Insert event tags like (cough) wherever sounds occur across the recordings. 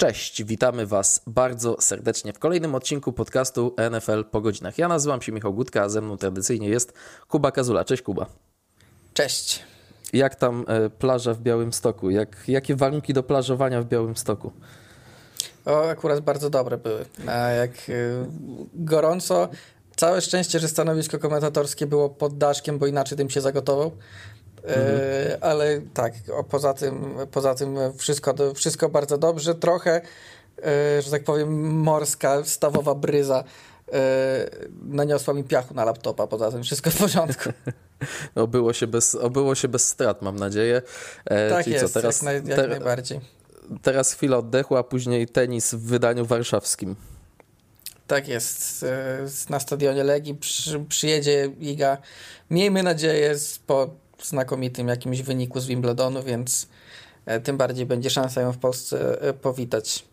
Cześć, witamy Was bardzo serdecznie w kolejnym odcinku podcastu NFL po godzinach. Ja nazywam się Michał Gutka, a ze mną tradycyjnie jest Kuba Kazula. Cześć Kuba. Cześć. Jak tam e, plaża w Białymstoku? Jak, jakie warunki do plażowania w Białymstoku? O, akurat bardzo dobre były. A jak y, gorąco, całe szczęście, że stanowisko komentatorskie było pod daszkiem, bo inaczej tym się zagotował. Mhm. ale tak, poza tym, poza tym wszystko, wszystko bardzo dobrze. Trochę, e, że tak powiem, morska, stawowa bryza e, naniosła mi piachu na laptopa, poza tym wszystko w porządku. (laughs) obyło, się bez, obyło się bez strat, mam nadzieję. tak Czyli jest, co, teraz, jak, naj, jak ter, najbardziej. Teraz chwila oddechu, a później tenis w wydaniu warszawskim. Tak jest. Na stadionie Legii przy, przyjedzie Iga. Miejmy nadzieję po znakomitym jakimś wyniku z Wimbledonu, więc e, tym bardziej będzie szansa ją w Polsce e, powitać.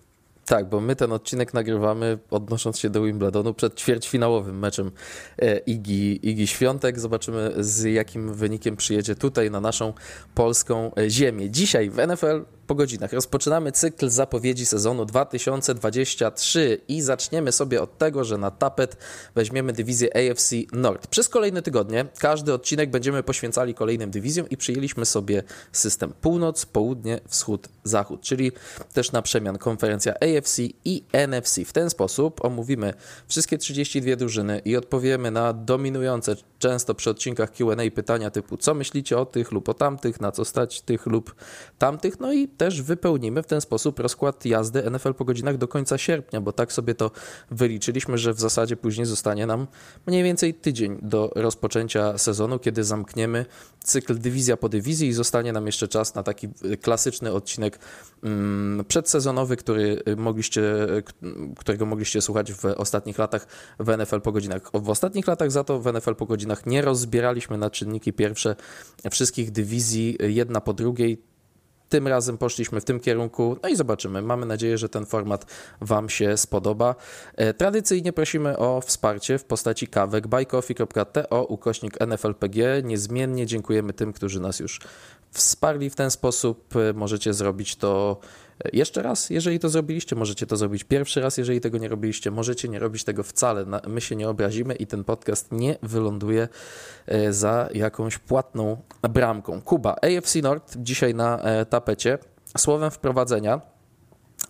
Tak, bo my ten odcinek nagrywamy odnosząc się do Wimbledonu przed ćwierćfinałowym meczem e, Igi, Igi Świątek. Zobaczymy z jakim wynikiem przyjedzie tutaj na naszą polską ziemię. Dzisiaj w NFL po godzinach. Rozpoczynamy cykl zapowiedzi sezonu 2023 i zaczniemy sobie od tego, że na tapet weźmiemy dywizję AFC Nord. Przez kolejne tygodnie każdy odcinek będziemy poświęcali kolejnym dywizjom i przyjęliśmy sobie system północ, południe, wschód, zachód, czyli też na przemian konferencja AFC i NFC. W ten sposób omówimy wszystkie 32 drużyny i odpowiemy na dominujące często przy odcinkach Q&A pytania typu co myślicie o tych lub o tamtych, na co stać tych lub tamtych, no i też wypełnimy w ten sposób rozkład jazdy NFL po godzinach do końca sierpnia, bo tak sobie to wyliczyliśmy, że w zasadzie później zostanie nam mniej więcej tydzień do rozpoczęcia sezonu, kiedy zamkniemy cykl dywizja po dywizji i zostanie nam jeszcze czas na taki klasyczny odcinek mm, przedsezonowy, który mogliście, którego mogliście słuchać w ostatnich latach w NFL po godzinach. W ostatnich latach za to w NFL po godzinach nie rozbieraliśmy na czynniki pierwsze wszystkich dywizji jedna po drugiej tym razem poszliśmy w tym kierunku, no i zobaczymy. Mamy nadzieję, że ten format Wam się spodoba. E, tradycyjnie prosimy o wsparcie w postaci kawek buycoffee.to ukośnik NFLPG. Niezmiennie dziękujemy tym, którzy nas już wsparli w ten sposób. E, możecie zrobić to jeszcze raz, jeżeli to zrobiliście, możecie to zrobić pierwszy raz, jeżeli tego nie robiliście, możecie nie robić tego wcale. My się nie obrazimy i ten podcast nie wyląduje e, za jakąś płatną bramką. Kuba, AFC Nord dzisiaj na e, tapecie. Słowem wprowadzenia,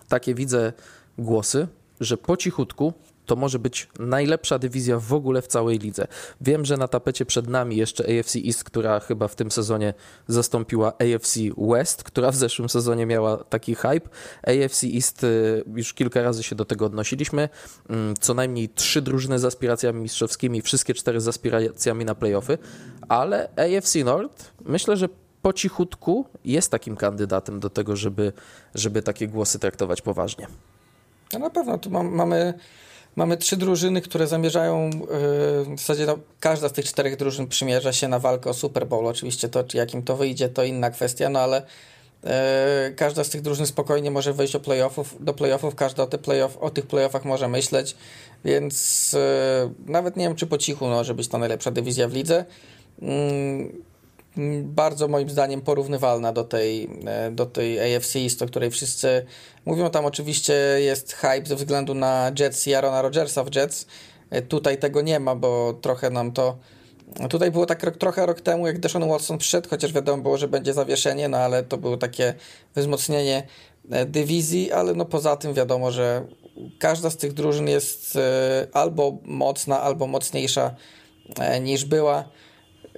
takie widzę głosy, że po cichutku to może być najlepsza dywizja w ogóle w całej lidze. Wiem, że na tapecie przed nami jeszcze AFC East, która chyba w tym sezonie zastąpiła AFC West, która w zeszłym sezonie miała taki hype. AFC East y, już kilka razy się do tego odnosiliśmy. Mm, co najmniej trzy drużyny z aspiracjami mistrzowskimi, wszystkie cztery z aspiracjami na playoffy, ale AFC North myślę, że po cichutku jest takim kandydatem do tego, żeby, żeby takie głosy traktować poważnie. No na pewno tu mam, mamy Mamy trzy drużyny, które zamierzają, yy, w zasadzie no, każda z tych czterech drużyn przymierza się na walkę o Super Bowl. Oczywiście to, jakim to wyjdzie, to inna kwestia, no ale yy, każda z tych drużyn spokojnie może wejść do playoffów, do playoffów każda o, te playoff, o tych playoffach może myśleć, więc yy, nawet nie wiem, czy po cichu może być to najlepsza dywizja w lidze. Bardzo moim zdaniem porównywalna do tej, e, do tej AFC East, o której wszyscy mówią. Tam oczywiście jest hype ze względu na Jets i Arona Rodgersa w Jets. E, tutaj tego nie ma, bo trochę nam to... Tutaj było tak trochę rok temu, jak Deshaun Watson przyszedł, chociaż wiadomo było, że będzie zawieszenie, no ale to było takie wzmocnienie e, dywizji, ale no poza tym wiadomo, że każda z tych drużyn jest albo mocna, albo mocniejsza niż była.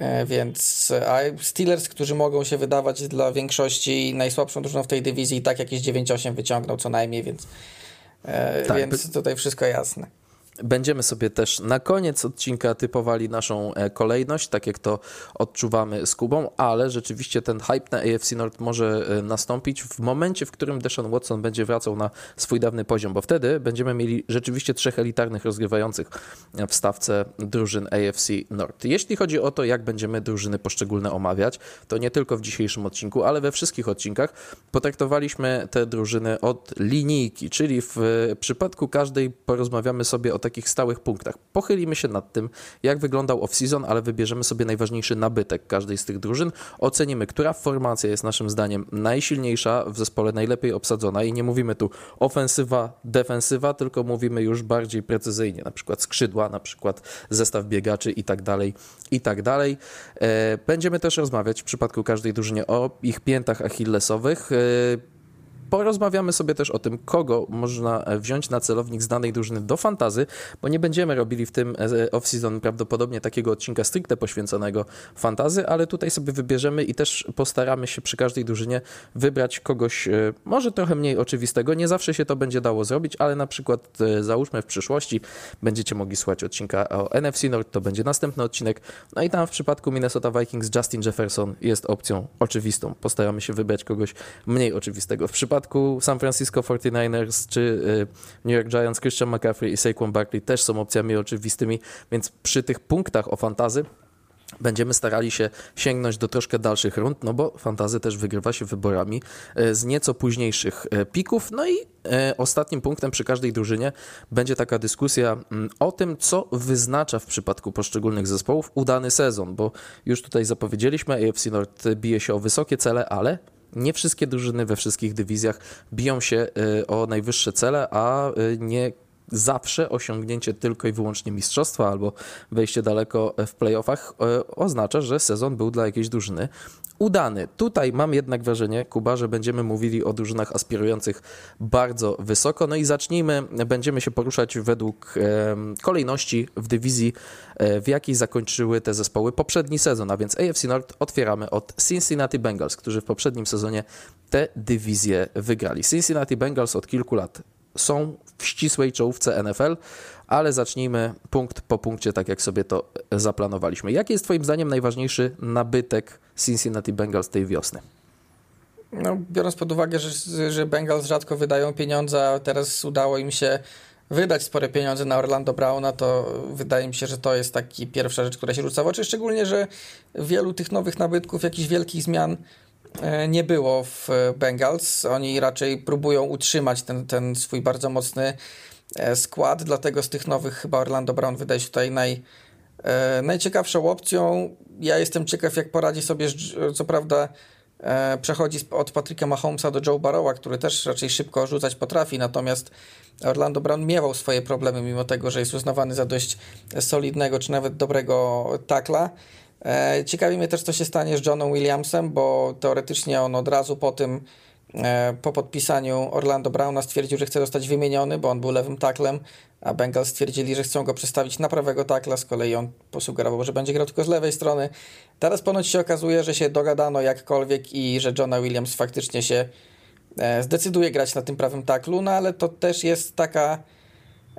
E, więc a Steelers, którzy mogą się wydawać dla większości najsłabszą drużyną w tej dywizji, tak jakieś 9-8 wyciągnął co najmniej, więc, e, tak, więc tutaj wszystko jasne. Będziemy sobie też na koniec odcinka typowali naszą e, kolejność, tak jak to odczuwamy z Kubą, ale rzeczywiście ten hype na AFC North może e, nastąpić w momencie, w którym Deshaun Watson będzie wracał na swój dawny poziom, bo wtedy będziemy mieli rzeczywiście trzech elitarnych rozgrywających w stawce drużyn AFC North. Jeśli chodzi o to, jak będziemy drużyny poszczególne omawiać, to nie tylko w dzisiejszym odcinku, ale we wszystkich odcinkach potraktowaliśmy te drużyny od linijki, czyli w przypadku każdej porozmawiamy sobie o takich stałych punktach. Pochylimy się nad tym, jak wyglądał off-season, ale wybierzemy sobie najważniejszy nabytek każdej z tych drużyn. Ocenimy, która formacja jest naszym zdaniem najsilniejsza w zespole, najlepiej obsadzona i nie mówimy tu ofensywa, defensywa, tylko mówimy już bardziej precyzyjnie, na przykład skrzydła, na przykład zestaw biegaczy i tak dalej, i tak dalej. E, będziemy też rozmawiać w przypadku każdej drużynie o ich piętach achillesowych. E, porozmawiamy sobie też o tym, kogo można e, wziąć na celownik z danej drużyny do fantazy, bo nie będziemy robili w tym e, off-season prawdopodobnie takiego odcinka stricte poświęconego fantazy, ale tutaj sobie wybierzemy i też postaramy się przy każdej drużynie wybrać kogoś e, może trochę mniej oczywistego. Nie zawsze się to będzie dało zrobić, ale na przykład załóżmy w przyszłości będziecie mogli słuchać odcinka o NFC North, to będzie następny odcinek. No i tam w przypadku Minnesota Vikings Justin Jefferson jest opcją oczywistą. Postaramy się wybrać kogoś mniej oczywistego. W przypadku przypadku San Francisco 49ers czy y, New York Giants Christian McCaffrey i Saquon Barkley też są opcjami oczywistymi, więc przy tych punktach o fantazy Będziemy starali się sięgnąć do troszkę dalszych rund, no bo fantazy też wygrywa się wyborami y, z nieco późniejszych y, pików. No i ostatnim punktem przy każdej drużynie będzie taka dyskusja mm, o tym, co wyznacza w przypadku poszczególnych zespołów udany sezon, bo już tutaj zapowiedzieliśmy, AFC North bije się o wysokie cele, ale nie wszystkie drużyny we wszystkich dywizjach biją się y, o najwyższe cele, a y, nie zawsze osiągnięcie tylko i wyłącznie mistrzostwa albo wejście daleko w playoffach y, oznacza, że sezon był dla jakiejś drużyny udany. Tutaj mam jednak wrażenie, Kuba, że będziemy mówili o drużynach aspirujących bardzo wysoko. No i zacznijmy, będziemy się poruszać według e, kolejności w dywizji, e, w jakiej zakończyły te zespoły poprzedni sezon. A więc AFC North otwieramy od Cincinnati Bengals, którzy w poprzednim sezonie te dywizje wygrali. Cincinnati Bengals od kilku lat są w ścisłej czołówce NFL, ale zacznijmy punkt po punkcie, tak jak sobie to zaplanowaliśmy. Jaki jest Twoim zdaniem najważniejszy nabytek Cincinnati Bengals tej wiosny? No, biorąc pod uwagę, że, że Bengals rzadko wydają pieniądze, a teraz udało im się wydać spore pieniądze na Orlando Browna, to wydaje mi się, że to jest taki pierwsza rzecz, która się rzuca w oczy, szczególnie, że wielu tych nowych nabytków, jakichś wielkich zmian nie było w Bengals. Oni raczej próbują utrzymać ten, ten swój bardzo mocny e, skład, dlatego z tych nowych chyba Orlando Brown wydaje się tutaj naj, e, najciekawszą opcją. Ja jestem ciekaw, jak poradzi sobie, co prawda e, przechodzi od Patryka Mahomesa do Joe Barrowa, który też raczej szybko rzucać potrafi, natomiast Orlando Brown miewał swoje problemy, mimo tego, że jest uznawany za dość solidnego, czy nawet dobrego takla. E, ciekawi mnie też, co się stanie z Johnem Williamsem, bo teoretycznie on od razu po tym E, po podpisaniu Orlando Browna stwierdził, że chce zostać wymieniony, bo on był lewym taklem, a Bengals stwierdzili, że chcą go przestawić na prawego takla, z kolei on posugerował, że będzie grał tylko z lewej strony. Teraz ponoć się okazuje, że się dogadano jakkolwiek i że Johna Williams faktycznie się e, zdecyduje grać na tym prawym taklu, no ale to też jest taka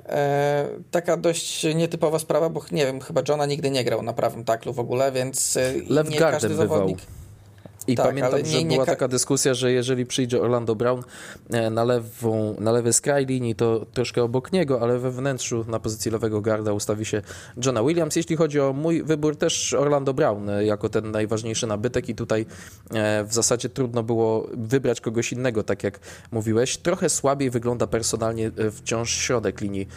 e, taka dość nietypowa sprawa, bo nie wiem, chyba Johna nigdy nie grał na prawym taklu w ogóle, więc Left nie każdy zawodnik... Bywał i tak, pamiętam, że była taka dyskusja, że jeżeli przyjdzie Orlando Brown e, na, lewą, na lewy skraj linii, to troszkę obok niego, ale we wnętrzu na pozycji lewego garda ustawi się Johna Williams. Jeśli chodzi o mój wybór, też Orlando Brown e, jako ten najważniejszy nabytek i tutaj e, w zasadzie trudno było wybrać kogoś innego, tak jak mówiłeś. Trochę słabiej wygląda personalnie wciąż środek linii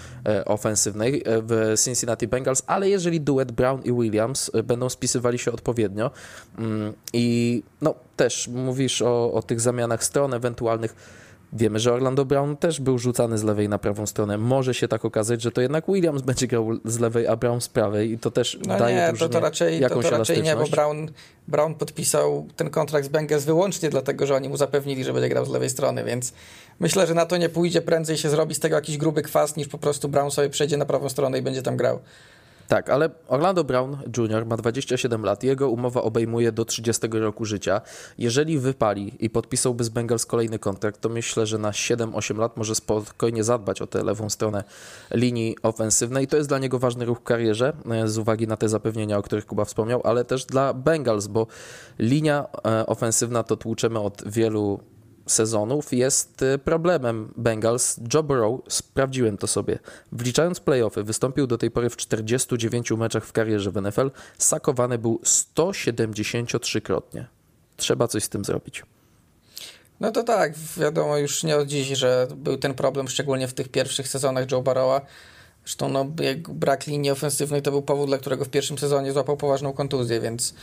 ofensywnej w Cincinnati Bengals, ale jeżeli duet Brown i Williams będą spisywali się odpowiednio mm, i no też mówisz o, o tych zamianach stron ewentualnych. Wiemy, że Orlando Brown też był rzucany z lewej na prawą stronę. Może się tak okazać, że to jednak Williams będzie grał z lewej, a Brown z prawej i to też no daje nie, to, to raczej, jakąś to, to raczej nie, bo Brown, Brown podpisał ten kontrakt z Bengals wyłącznie dlatego, że oni mu zapewnili, że będzie grał z lewej strony, więc myślę, że na to nie pójdzie. Prędzej się zrobi z tego jakiś gruby kwas, niż po prostu Brown sobie przejdzie na prawą stronę i będzie tam grał. Tak, ale Orlando Brown Jr. ma 27 lat. Jego umowa obejmuje do 30 roku życia. Jeżeli wypali i podpisałby z Bengals kolejny kontrakt, to myślę, że na 7-8 lat może spokojnie zadbać o tę lewą stronę linii ofensywnej. To jest dla niego ważny ruch w karierze, e, z uwagi na te zapewnienia, o których Kuba wspomniał, ale też dla Bengals, bo linia e, ofensywna to tłuczemy od wielu sezonów jest y, problemem Bengals. Joe Burrow, sprawdziłem to sobie, wliczając playoffy, wystąpił do tej pory w 49 meczach w karierze w NFL, sakowany był 173-krotnie. Trzeba coś z tym zrobić. No to tak, wiadomo już nie od dziś, że był ten problem, szczególnie w tych pierwszych sezonach Joe Burrowa. Zresztą no, brak linii ofensywnej to był powód, dla którego w pierwszym sezonie złapał poważną kontuzję, więc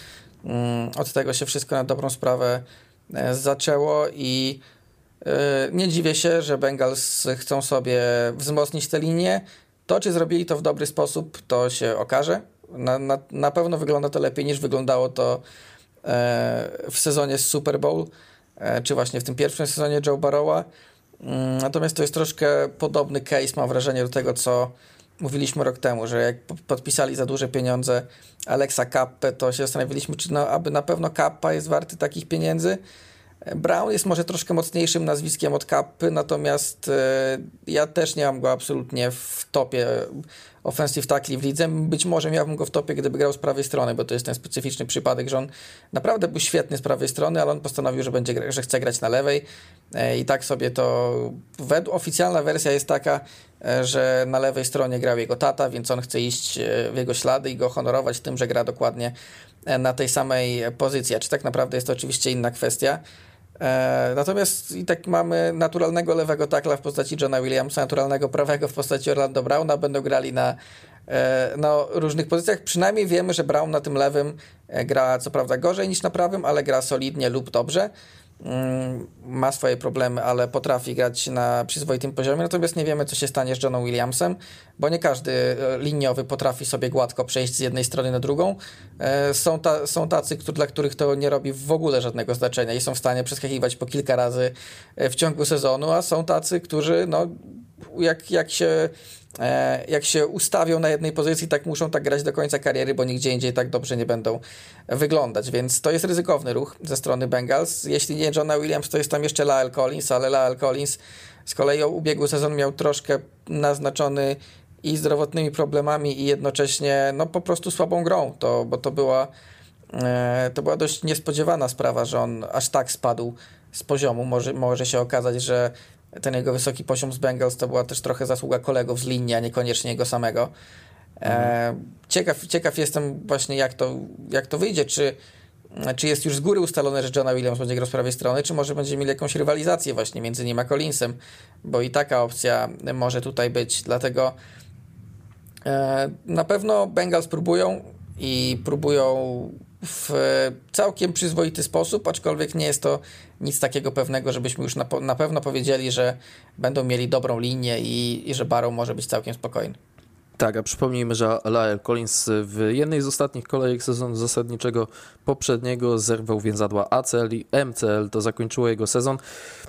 mm, od tego się wszystko na dobrą sprawę zaczęło i e, nie dziwię się, że Bengals chcą sobie wzmocnić tę linię. To, czy zrobili to w dobry sposób, to się okaże. Na, na, na pewno wygląda to lepiej niż wyglądało to e, w sezonie z Super Bowl, e, czy właśnie w tym pierwszym sezonie Joe Barrowa. Mm, natomiast to jest troszkę podobny case, mam wrażenie, do tego, co mówiliśmy rok temu, że jak podpisali za duże pieniądze Alexa Kappę, to się zastanawialiśmy, czy no, aby na pewno Kappa jest warty takich pieniędzy. Brown jest może troszkę mocniejszym nazwiskiem od Kappy, natomiast e, ja też nie mam go absolutnie w topie offensive tackli w lidze. Być może miałbym go w topie, gdyby grał z prawej strony, bo to jest ten specyficzny przypadek, że on naprawdę był świetny z prawej strony, ale on postanowił, że, będzie, że chce grać na lewej e, i tak sobie to... Oficjalna wersja jest taka, e, że na lewej stronie grał jego tata, więc on chce iść w jego ślady i go honorować tym, że gra dokładnie na tej samej pozycji. A czy tak naprawdę jest to oczywiście inna kwestia. E, natomiast i tak mamy naturalnego lewego takla w postaci Johna Williamsa, naturalnego prawego w postaci Orlando Browna. Będą grali na, e, na różnych pozycjach. Przynajmniej wiemy, że Brown na tym lewym e, gra co prawda gorzej niż na prawym, ale gra solidnie lub dobrze. Mm, ma swoje problemy, ale potrafi grać na przyzwoitym poziomie. Natomiast nie wiemy, co się stanie z Johnem Williamsem, bo nie każdy e, liniowy potrafi sobie gładko przejść z jednej strony na drugą. E, są, ta, są tacy, dla których to nie robi w ogóle żadnego znaczenia i są w stanie przeskakiwać po kilka razy e, w ciągu sezonu, a są tacy, którzy no, jak, jak się E, jak się ustawią na jednej pozycji, tak muszą tak grać do końca kariery, bo nigdzie indziej tak dobrze nie będą wyglądać, więc to jest ryzykowny ruch ze strony Bengals. Jeśli nie Johna Williams, to jest tam jeszcze Lael Collins, ale Lael Collins z kolei ubiegły sezon miał troszkę naznaczony i zdrowotnymi problemami i jednocześnie no po prostu słabą grą, to, bo to była e, to była dość niespodziewana sprawa, że on aż tak spadł z poziomu. Może, może się okazać, że ten jego wysoki poziom z Bengals to była też trochę zasługa kolegów z linii, a niekoniecznie jego samego. E, ciekaw, ciekaw jestem właśnie jak to, jak to wyjdzie, czy, czy jest już z góry ustalone, że Johna Williams będzie grał z prawej strony, czy może będzie mieli jakąś rywalizację właśnie między nim a Collinsem, bo i taka opcja może tutaj być, dlatego e, na pewno Bengals próbują i próbują w całkiem przyzwoity sposób, aczkolwiek nie jest to nic takiego pewnego, żebyśmy już na, na pewno powiedzieli, że będą mieli dobrą linię i, i że Barrow może być całkiem spokojny. Tak, a przypomnijmy, że Lyle Collins w jednej z ostatnich kolejek sezonu zasadniczego poprzedniego zerwał więzadła ACL i MCL, to zakończyło jego sezon.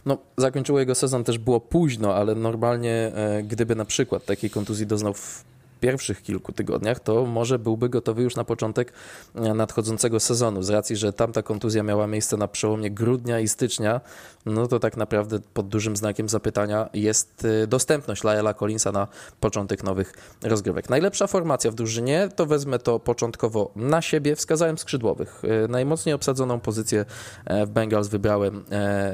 No, zakończyło jego sezon też było późno, ale normalnie e, gdyby na przykład takiej kontuzji doznał w pierwszych kilku tygodniach, to może byłby gotowy już na początek e, nadchodzącego sezonu. Z racji, że tamta kontuzja miała miejsce na przełomie grudnia i stycznia, no to tak naprawdę pod dużym znakiem zapytania jest e, dostępność Laela Collinsa na początek nowych rozgrywek. Najlepsza formacja w drużynie to wezmę to początkowo na siebie. Wskazałem skrzydłowych. E, najmocniej obsadzoną pozycję w Bengals wybrałem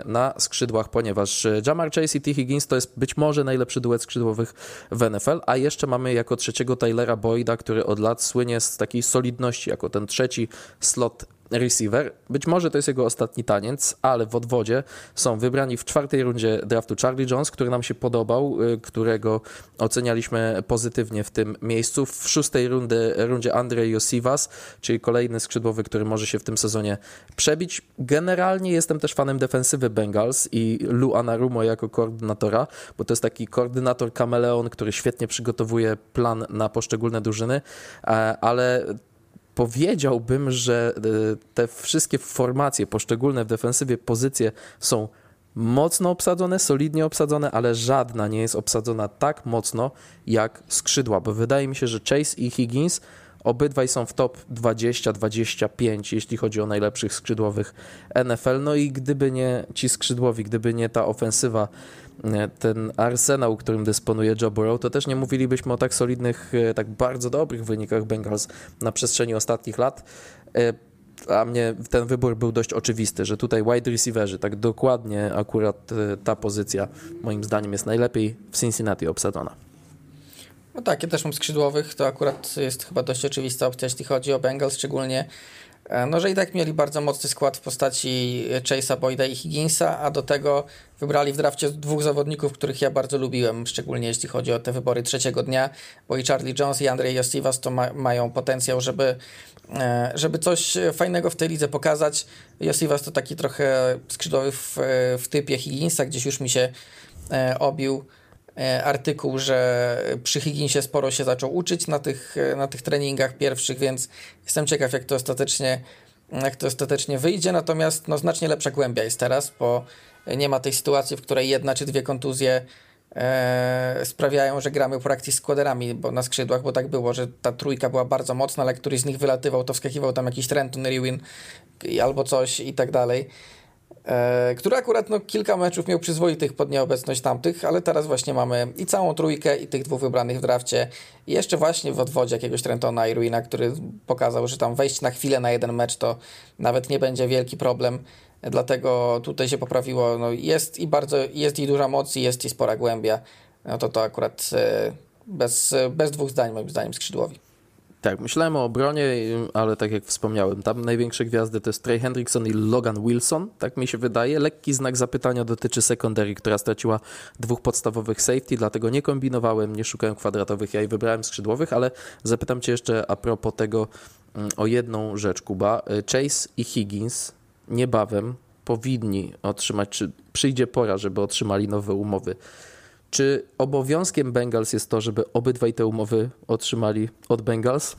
na skrzydłach, ponieważ Jamar Chase i T. Higgins to jest być może najlepszy duet skrzydłowych w NFL, a jeszcze mamy jako trzeci trzeciego Tylera Boyda, który od lat słynie z takiej solidności jako ten trzeci slot receiver. Być może to jest jego ostatni taniec, ale w odwodzie są wybrani w czwartej rundzie draftu Charlie Jones, który nam się podobał, y, którego ocenialiśmy pozytywnie w tym miejscu. W szóstej rundy, rundzie Andrzej Josivas, czyli kolejny skrzydłowy, który może się w tym sezonie przebić. Generalnie jestem też fanem defensywy Bengals i Lu Anarumo jako koordynatora, bo to jest taki koordynator kameleon, który świetnie przygotowuje plan na poszczególne drużyny, e, ale powiedziałbym, że e, te wszystkie formacje poszczególne w defensywie pozycje są mocno obsadzone, solidnie obsadzone, ale żadna nie jest obsadzona tak mocno jak skrzydła, bo wydaje mi się, że Chase i Higgins obydwaj są w top 20-25, jeśli chodzi o najlepszych skrzydłowych NFL. No i gdyby nie ci skrzydłowi, gdyby nie ta ofensywa ten arsenał, którym dysponuje Joe Burrow, to też nie mówilibyśmy o tak solidnych, e, tak bardzo dobrych wynikach Bengals na przestrzeni ostatnich lat. E, a mnie ten wybór był dość oczywisty, że tutaj wide receiverzy, tak dokładnie akurat e, ta pozycja moim zdaniem jest najlepiej w Cincinnati obsadzona. No tak, ja też mam skrzydłowych, to akurat jest chyba dość oczywista opcja, jeśli chodzi o Bengals, szczególnie E, no, że i tak mieli bardzo mocny skład w postaci Chase'a Boyda i Higginsa, a do tego wybrali w drafcie dwóch zawodników, których ja bardzo lubiłem, szczególnie jeśli chodzi o te wybory trzeciego dnia, bo i Charlie Jones i Andrzej Josivas to ma, mają potencjał, żeby, e, żeby coś fajnego w tej lidze pokazać. Josivas to taki trochę skrzydłowy w, w typie Higginsa, gdzieś już mi się e, obił artykuł, że przy Higginsie sporo się zaczął uczyć na tych, na tych treningach pierwszych, więc jestem ciekaw, jak to ostatecznie, jak to ostatecznie wyjdzie. Natomiast no, znacznie lepsza głębia jest teraz, bo nie ma tej sytuacji, w której jedna czy dwie kontuzje e, sprawiają, że gramy practice składerami bo na skrzydłach, bo tak było, że ta trójka była bardzo mocna, ale któryś z nich wylatywał, to wskakiwał tam jakiś Trenton Rewin albo coś i tak dalej. E, który akurat no, kilka meczów miał przyzwoitych pod nieobecność tamtych, ale teraz właśnie mamy i całą trójkę i tych dwóch wybranych w drafcie. I jeszcze właśnie w odwodzie jakiegoś Trentona i Ruina, który pokazał, że tam wejść na chwilę na jeden mecz to nawet nie będzie wielki problem, dlatego tutaj się poprawiło, no jest i bardzo, jest i duża moc i jest i spora głębia, no to to akurat e, bez, bez dwóch zdań moim zdaniem skrzydłowi. Tak, myślałem o obronie, ale tak jak wspomniałem, tam największe gwiazdy to jest Trey Hendrickson i Logan Wilson, tak mi się wydaje. Lekki znak zapytania dotyczy secondary, która straciła dwóch podstawowych safety, dlatego nie kombinowałem, nie szukałem kwadratowych ja i wybrałem skrzydłowych, ale zapytam cię jeszcze a propos tego mm, o jedną rzecz, Kuba. Chase i Higgins niebawem powinni otrzymać, czy przyjdzie pora, żeby otrzymali nowe umowy. Czy obowiązkiem Bengals jest to, żeby obydwaj te umowy otrzymali od Bengals?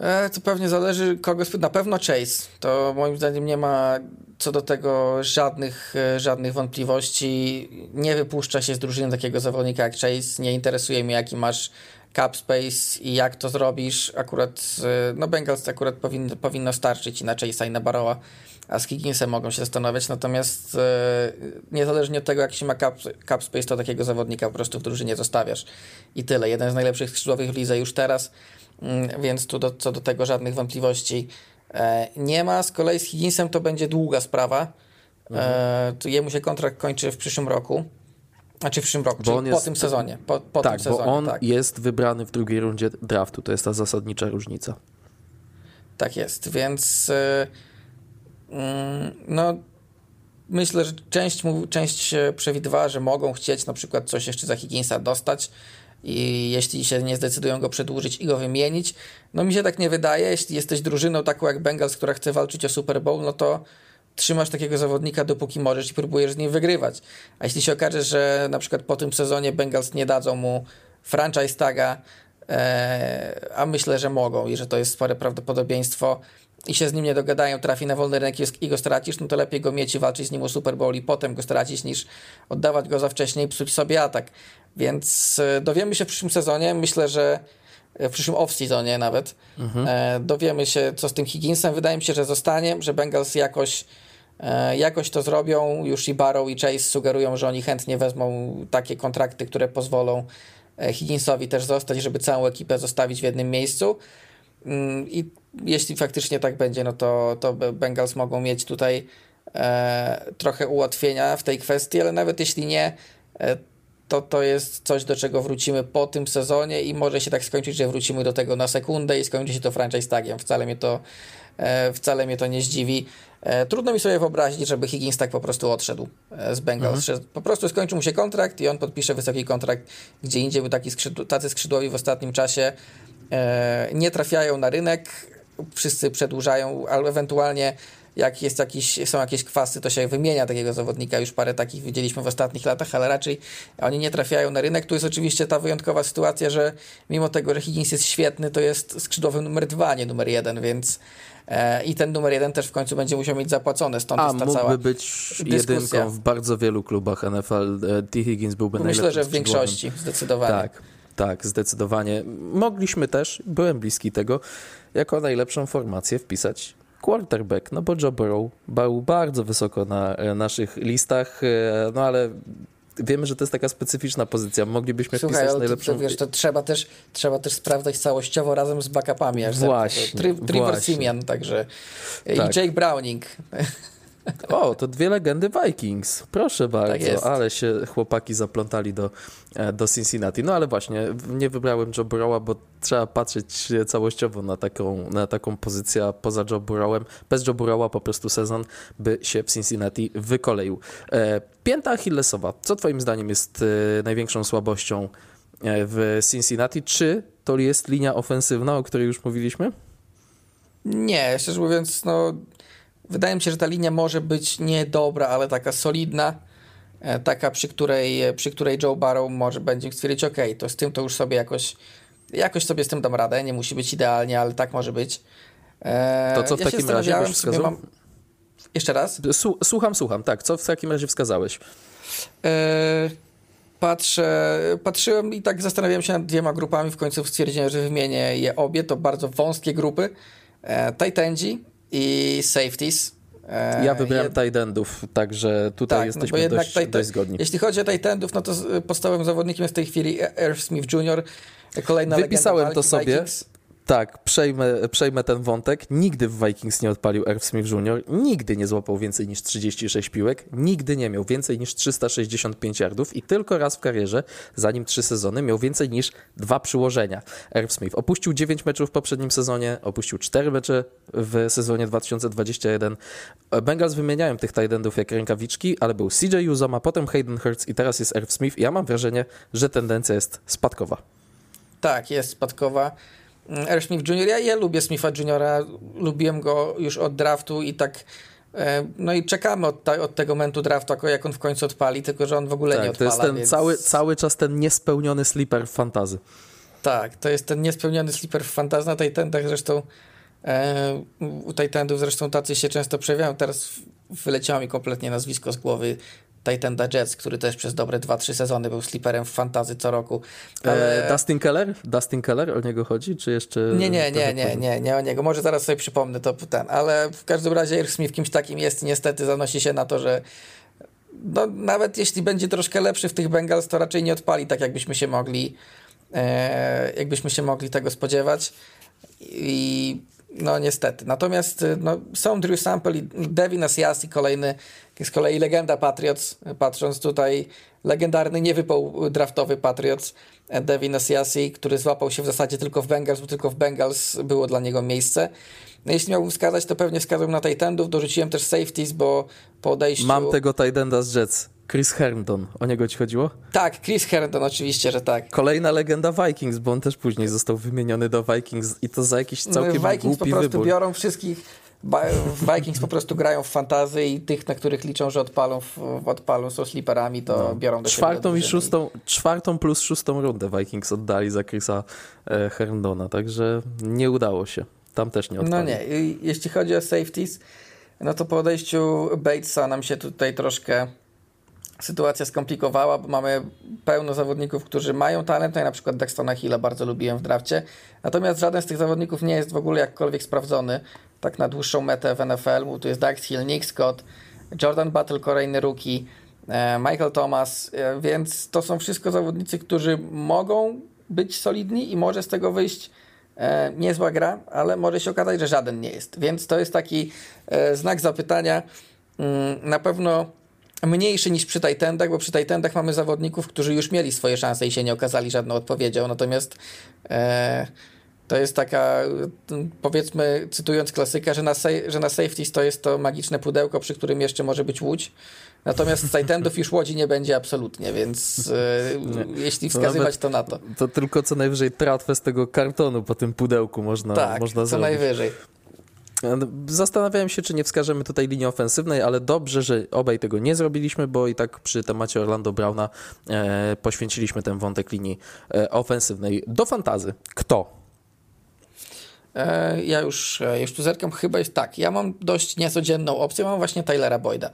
E, to pewnie zależy kogo. Na pewno Chase. To moim zdaniem nie ma co do tego żadnych, e, żadnych wątpliwości. Nie wypuszcza się z drużyny takiego zawodnika jak Chase. Nie interesuje mnie, jaki masz cap space i jak to zrobisz. Akurat, e, no Bengals akurat powinno, powinno starczyć i na Chase'a i na Baroa a z Higginsem mogą się zastanawiać, natomiast e, niezależnie od tego, jak się ma cap, cap space, to takiego zawodnika po prostu w drużynie zostawiasz i tyle. Jeden z najlepszych skrzydłowych w lidze już teraz, mm, więc tu do, co do tego żadnych wątpliwości e, nie ma. Z kolei z Higginsem to będzie długa sprawa. Mhm. E, to jemu się kontrakt kończy w przyszłym roku. Znaczy w przyszłym roku, bo czyli po tym sezonie. Po, po tak, tym sezonie, bo on tak. jest wybrany w drugiej rundzie draftu. To jest ta zasadnicza różnica. Tak jest, więc... no, myślę, że część, część przewidywała, że mogą chcieć na przykład coś jeszcze za Higginsa dostać i jeśli się nie zdecydują go przedłużyć i go wymienić, no mi się tak nie wydaje. Jeśli jesteś drużyną taką jak Bengals, która chce walczyć o Super Bowl, no to trzymasz takiego zawodnika dopóki możesz i próbujesz z nim wygrywać. A jeśli się okaże, że na przykład po tym sezonie Bengals nie dadzą mu franchise taga, a myślę, że mogą i że to jest spore prawdopodobieństwo, i się z nim nie dogadają, trafi na wolny rynek i go stracisz, no to lepiej go mieć i walczyć z nim o Super Bowl i potem go stracić, niż oddawać go za wcześnie i psuć sobie atak. Więc e, dowiemy się w przyszłym sezonie, myślę, że e, w przyszłym off-seasonie nawet, mhm. e, dowiemy się, co z tym Higginsem. Wydaje mi się, że zostanie, że Bengals jakoś e, jakoś to zrobią. Już i Barrow i Chase sugerują, że oni chętnie wezmą takie kontrakty, które pozwolą e, Higginsowi też zostać, żeby całą ekipę zostawić w jednym miejscu. Mm, I jeśli faktycznie tak będzie, no to, to Bengals mogą mieć tutaj e, trochę ułatwienia w tej kwestii, ale nawet jeśli nie, e, to to jest coś, do czego wrócimy po tym sezonie i może się tak skończyć, że wrócimy do tego na sekundę i skończy się to franchise tagiem. Wcale mnie to, e, wcale mnie to nie zdziwi. E, trudno mi sobie wyobrazić, żeby Higgins tak po prostu odszedł e, z Bengals, mhm. po prostu skończył mu się kontrakt i on podpisze wysoki kontrakt gdzie indziej, by taki skrzydł, tacy skrzydłowi w ostatnim czasie e, nie trafiają na rynek, wszyscy przedłużają, albo ewentualnie jak jest jakiś, są jakieś kwasy, to się wymienia takiego zawodnika. Już parę takich widzieliśmy w ostatnich latach, ale raczej oni nie trafiają na rynek. Tu jest oczywiście ta wyjątkowa sytuacja, że mimo tego, że Higgins jest świetny, to jest skrzydłowy numer dwa, nie numer jeden, więc i ten numer jeden też w końcu będzie musiał mieć zapłacone, stąd A, jest ta mógłby cała być jedynką w bardzo wielu klubach NFL. E, T. Higgins byłby Myślę, Myślę, że w większości, zdecydowanie. Tak. Tak, zdecydowanie. Mogliśmy też, byłem bliski tego, jako najlepszą formację wpisać quarterback, no bo Joe Burrow był bardzo wysoko na e, naszych listach, e, no ale wiemy, że to jest taka specyficzna pozycja. Moglibyśmy Słuchaj, wpisać najlepszą... To, wiesz, to trzeba też, trzeba też sprawdzać całościowo razem z backupami. Właśnie. Trevor Simeon, także tak. i Jake Browning. O, to dwie legendy Vikings. Proszę bardzo, jest. ale się chłopaki zaplątali do, e, do Cincinnati. No ale właśnie, nie wybrałem Joe Burrowa, bo trzeba patrzeć całościowo na taką, na taką pozycję, a poza Joe Burrowem, bez Joe Burrowa po prostu sezon by się w Cincinnati wykoleił. E, Pięta Achillesowa. Co twoim zdaniem jest e, największą słabością w Cincinnati? Czy to jest linia ofensywna, o której już mówiliśmy? Nie, szczerze mówiąc, no, wydaje mi się, że ta linia może być niedobra, ale taka solidna, e, taka, przy której, przy której Joe Barrow może będzie stwierdzić, ok, to z tym to już sobie jakoś, jakoś sobie z tym dam radę, nie musi być idealnie, ale tak może być. E, to co w ja takim razie byś wskazał? Mam... Jeszcze raz? Słucham, słucham, tak. Co w takim razie wskazałeś? E, patrzę, patrzyłem i tak zastanawiałem się nad dwiema grupami, w końcu stwierdziłem, że wymienię je obie, to bardzo wąskie grupy. E, i safeties. E, ja wybrałem Jed... tight endów, także tutaj tak, jesteśmy no dość, tight... dość zgodni. Jeśli chodzi o tight endów, no to podstawowym zawodnikiem jest w tej chwili Irv Smith Jr., kolejna Wypisałem to sobie. Vikings. Tak, przejmę, przejmę ten wątek. Nigdy w Vikings nie odpalił Irv Smith Jr., nigdy nie złapał więcej niż 36 piłek, nigdy nie miał więcej niż 365 yardów i tylko raz w karierze, zanim trzy sezony, miał więcej niż dwa przyłożenia. Irv Smith opuścił 9 meczów w poprzednim sezonie, opuścił 4 mecze w sezonie 2021. Bengals wymieniają tych tight jak rękawiczki, ale był CJ Uzoma, potem Hayden Hurts i teraz jest Irv Smith i ja mam wrażenie, że tendencja jest spadkowa. Tak, jest spadkowa. Air Smith Jr. Ja, ja lubię Smitha Jr., lubiłem go już od draftu i tak e, no i czekamy od, ta, od tego momentu draftu, jak on w końcu odpali, tylko że on w ogóle tak, nie odpala. To jest ten więc... cały, cały czas ten niespełniony sleeper w fantazy. Tak, to jest ten niespełniony sleeper w fantazy. Na tej tendach zresztą e, u zresztą tacy się często przejawiają. Teraz wyleciało mi kompletnie nazwisko z głowy. Titanda Jets, który też przez dobre 2-3 sezony był sliperem w fantazy co roku. Ale... E, Dustin Keller? Dustin Keller o niego chodzi, czy jeszcze... Nie, nie, nie, nie, nie, nie o niego. Może zaraz sobie przypomnę to ten, ale w każdym razie Irk Smith kimś takim jest i niestety zanosi się na to, że no, nawet jeśli będzie troszkę lepszy w tych Bengals, to raczej nie odpali tak, jakbyśmy się mogli e, jakbyśmy się mogli tego spodziewać. I no niestety. Natomiast no, są Drew Sample i Devin Asiasi, kolejny z kolei legenda Patriots, patrząc tutaj, legendarny niewypał draftowy Patriots, Devin Asiasi, który złapał się w zasadzie tylko w Bengals, bo tylko w Bengals było dla niego miejsce. No jeśli miałbym wskazać, to pewnie wskazałbym na Titandów, dorzuciłem też safeties, bo po odejściu... Mam tego Titanda z Jets. Chris Herndon, o niego ci chodziło? Tak, Chris Herndon, oczywiście, że tak. Kolejna legenda Vikings, bo on też później został wymieniony do Vikings i to za jakiś całkiem no, Vikings po prostu wybór. biorą wszystkich (laughs) Vikings po prostu grają w fantazy i tych, na których liczą, że odpalą, odpalą są sliperami, to no. biorą do czwartą i szóstą, czwartą plus szóstą rundę Vikings oddali za Chrisa e, Herndona, także nie udało się. Tam też nie odpali. No nie, jeśli chodzi o safeties, no to po odejściu Batesa nam się tutaj troszkę sytuacja skomplikowała, bo mamy pełno zawodników, którzy mają talent, no i na przykład Dextona Hilla bardzo lubiłem w drafcie, natomiast żaden z tych zawodników nie jest w ogóle jakkolwiek sprawdzony, tak na dłuższą metę w NFL, bo tu jest Dax Hill, Nick Scott, Jordan Battle, kolejny rookie, e, Michael Thomas, e, więc to są wszystko zawodnicy, którzy mogą być solidni i może z tego wyjść e, niezła gra, ale może się okazać, że żaden nie jest, więc to jest taki znak zapytania. Mm, na pewno mniejszy niż przy Titandach, bo przy Titandach mamy zawodników, którzy już mieli swoje szanse i się nie okazali żadną odpowiedzią, natomiast e, to jest taka, powiedzmy, cytując klasyka, że na, że na safeties to jest to magiczne pudełko, przy którym jeszcze może być łódź, Natomiast z Titandów już łodzi nie będzie absolutnie, więc e, jeśli wskazywać to na to. To tylko co najwyżej tratwę z tego kartonu po tym pudełku można, tak, można co zrobić. najwyżej. Zastanawiałem się, czy nie wskażemy tutaj linii ofensywnej, ale dobrze, że obaj tego nie zrobiliśmy, bo i tak przy temacie Orlando Browna e, poświęciliśmy ten wątek linii e, ofensywnej. Do fantazy. Kto? E, ja już, e, już tu zerkam, chyba jest tak. Ja mam dość niecodzienną opcję, mam właśnie Tylera Boyda.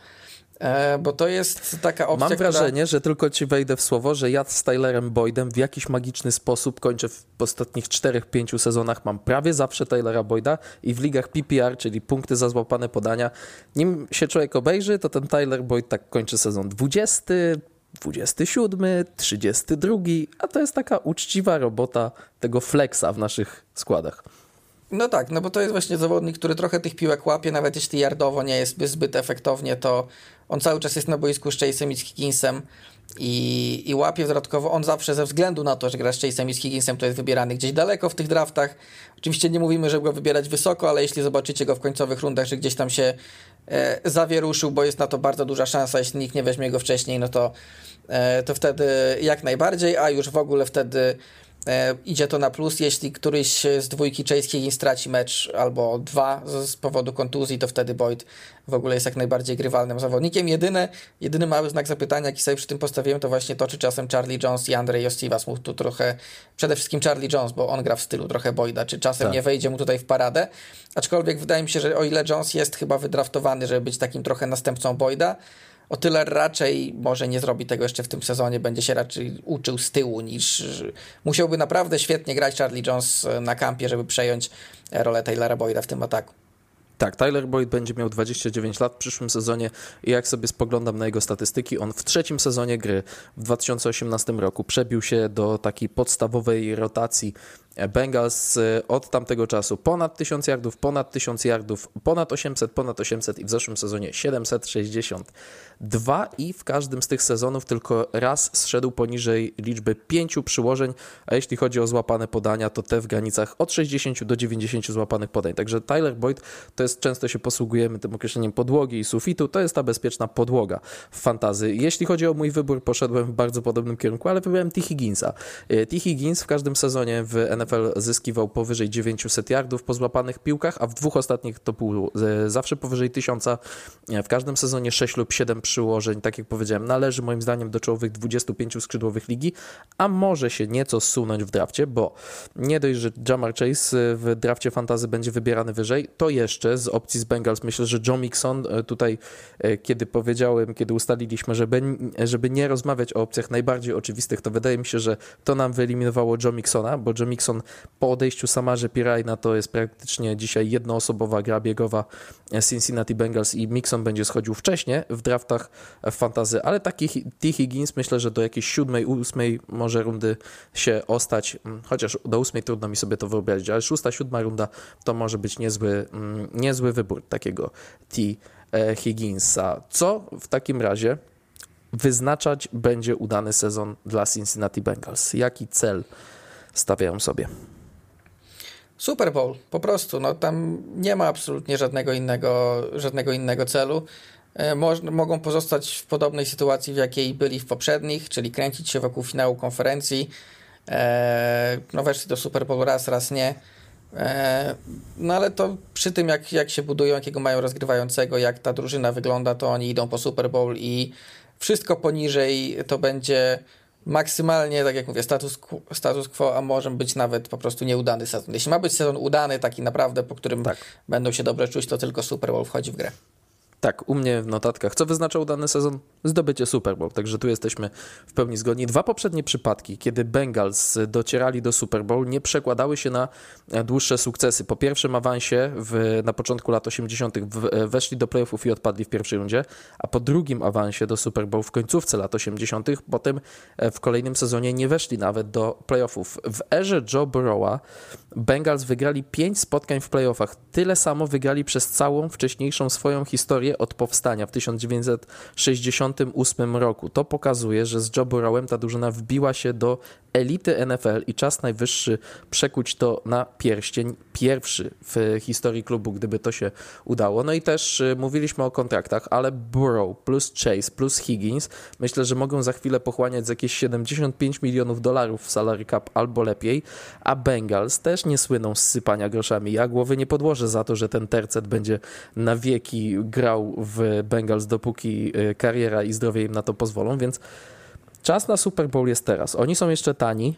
E, bo to jest taka opcja, Mam wrażenie, która... że tylko ci wejdę w słowo, że ja z Tylerem Boydem w jakiś magiczny sposób kończę w ostatnich 4-5 sezonach. Mam prawie zawsze Tylera Boyda i w ligach PPR, czyli punkty za złapane podania. Nim się człowiek obejrzy, to ten Tyler Boyd tak kończy sezon 20, 27, 32, a to jest taka uczciwa robota tego flexa w naszych składach. No tak, no bo to jest właśnie zawodnik, który trochę tych piłek łapie, nawet jeśli yardowo nie jest zbyt efektownie, to on cały czas jest na boisku z Chase'em i z Higginsem i, i łapie dodatkowo. On zawsze ze względu na to, że gra z Chase'em i z Higginsem, to jest wybierany gdzieś daleko w tych draftach. Oczywiście nie mówimy, żeby go wybierać wysoko, ale jeśli zobaczycie go w końcowych rundach, że gdzieś tam się e, zawieruszył, bo jest na to bardzo duża szansa, jeśli nikt nie weźmie go wcześniej, no to, e, to wtedy jak najbardziej, a już w ogóle wtedy E, idzie to na plus, jeśli któryś z dwójki Chase Higgins straci mecz albo dwa z, z, powodu kontuzji, to wtedy Boyd w ogóle jest jak najbardziej grywalnym zawodnikiem. Jedyne, jedyny mały znak zapytania, jaki sobie przy tym postawiłem, to właśnie to, czy czasem Charlie Jones i Andrzej Josivas mu tu trochę, przede wszystkim Charlie Jones, bo on gra w stylu trochę Boyda, czy czasem tak. nie wejdzie mu tutaj w paradę. Aczkolwiek wydaje mi się, że o ile Jones jest chyba wydraftowany, żeby być takim trochę następcą Boyda, o tyle raczej może nie zrobi tego jeszcze w tym sezonie, będzie się raczej uczył z tyłu niż musiałby naprawdę świetnie grać Charlie Jones na kampie, żeby przejąć rolę Taylora Boyda w tym ataku. Tak, Tyler Boyd będzie miał 29 lat w przyszłym sezonie i jak sobie spoglądam na jego statystyki, on w trzecim sezonie gry w 2018 roku przebił się do takiej podstawowej rotacji Bengals y, od tamtego czasu ponad 1000 yardów, ponad 1000 yardów, ponad 800, ponad 800 i w zeszłym sezonie 762 i w każdym z tych sezonów tylko raz zszedł poniżej liczby 5 przyłożeń, a jeśli chodzi o złapane podania, to te w granicach od 60 do 90 złapanych podań. Także Tyler Boyd to jest, często się posługujemy tym określeniem podłogi i sufitu, to jest ta bezpieczna podłoga w fantazy. Jeśli chodzi o mój wybór, poszedłem w bardzo podobnym kierunku, ale wybrałem T. Higginsa. Y, T. Higgins w każdym sezonie w NFL NFL zyskiwał powyżej 900 yardów po złapanych piłkach, a w dwóch ostatnich to był e, zawsze powyżej 1000. E, w każdym sezonie 6 lub 7 przyłożeń, tak jak powiedziałem, należy moim zdaniem do czołowych 25 skrzydłowych ligi, a może się nieco zsunąć w drafcie, bo nie dość, że Jamar Chase e, w drafcie fantazy będzie wybierany wyżej, to jeszcze z opcji z Bengals myślę, że Joe Mixon tutaj, kiedy powiedziałem, kiedy ustaliliśmy, żeby, żeby nie rozmawiać o opcjach najbardziej oczywistych, to wydaje mi się, że to nam wyeliminowało Joe Mixona, bo Joe Mixon po odejściu Samarze Pirajna to jest praktycznie dzisiaj jednoosobowa gra biegowa Cincinnati Bengals i Mixon będzie schodził wcześniej w draftach fantazy, ale taki T. Higgins myślę, że do jakiejś siódmej, ósmej może rundy się ostać, mm, chociaż do ósmej trudno mi sobie to wyobrazić, ale szósta, siódma runda to może być niezły, mm, niezły wybór takiego T. E, Higginsa. Co w takim razie wyznaczać będzie udany sezon dla Cincinnati Bengals? Jaki cel stawiają sobie. Super Bowl, po prostu. No, tam nie ma absolutnie żadnego innego, żadnego innego celu. E, moż, mogą pozostać w podobnej sytuacji, w jakiej byli w poprzednich, czyli kręcić się wokół finału konferencji. E, no weszli do Super Bowl raz, raz nie. E, no ale to przy tym, jak, jak się budują, jakiego mają rozgrywającego, jak ta drużyna wygląda, to oni idą po Super Bowl i wszystko poniżej to będzie maksymalnie, tak jak mówię, status, status quo, a może być nawet po prostu nieudany sezon. Jeśli ma być sezon udany, taki naprawdę, po którym tak. będą się dobrze czuć, to tylko Super Bowl wchodzi w grę. Tak, u mnie w notatkach, co wyznaczał dany sezon? Zdobycie Super Bowl, także tu jesteśmy w pełni zgodni. Dwa poprzednie przypadki, kiedy Bengals docierali do Super Bowl, nie przekładały się na dłuższe sukcesy. Po pierwszym awansie w, na początku lat 80. W, weszli do playoffów i odpadli w pierwszej rundzie, a po drugim awansie do Super Bowl w końcówce lat 80. potem w kolejnym sezonie nie weszli nawet do playoffów. W erze Joe Burrowa Bengals wygrali pięć spotkań w playoffach. Tyle samo wygrali przez całą wcześniejszą swoją historię od powstania w 1968 roku. To pokazuje, że z Joe Burrowem ta drużyna wbiła się do elity NFL i czas najwyższy przekuć to na pierścień pierwszy w historii klubu, gdyby to się udało. No i też y, mówiliśmy o kontraktach, ale Burrow plus Chase plus Higgins myślę, że mogą za chwilę pochłaniać jakieś 75 milionów dolarów w salary cap albo lepiej, a Bengals też nie słyną z sypania groszami. Ja głowy nie podłożę za to, że ten tercet będzie na wieki grał w Bengals, dopóki y, kariera i zdrowie im na to pozwolą, więc Czas na Super Bowl jest teraz. Oni są jeszcze tani.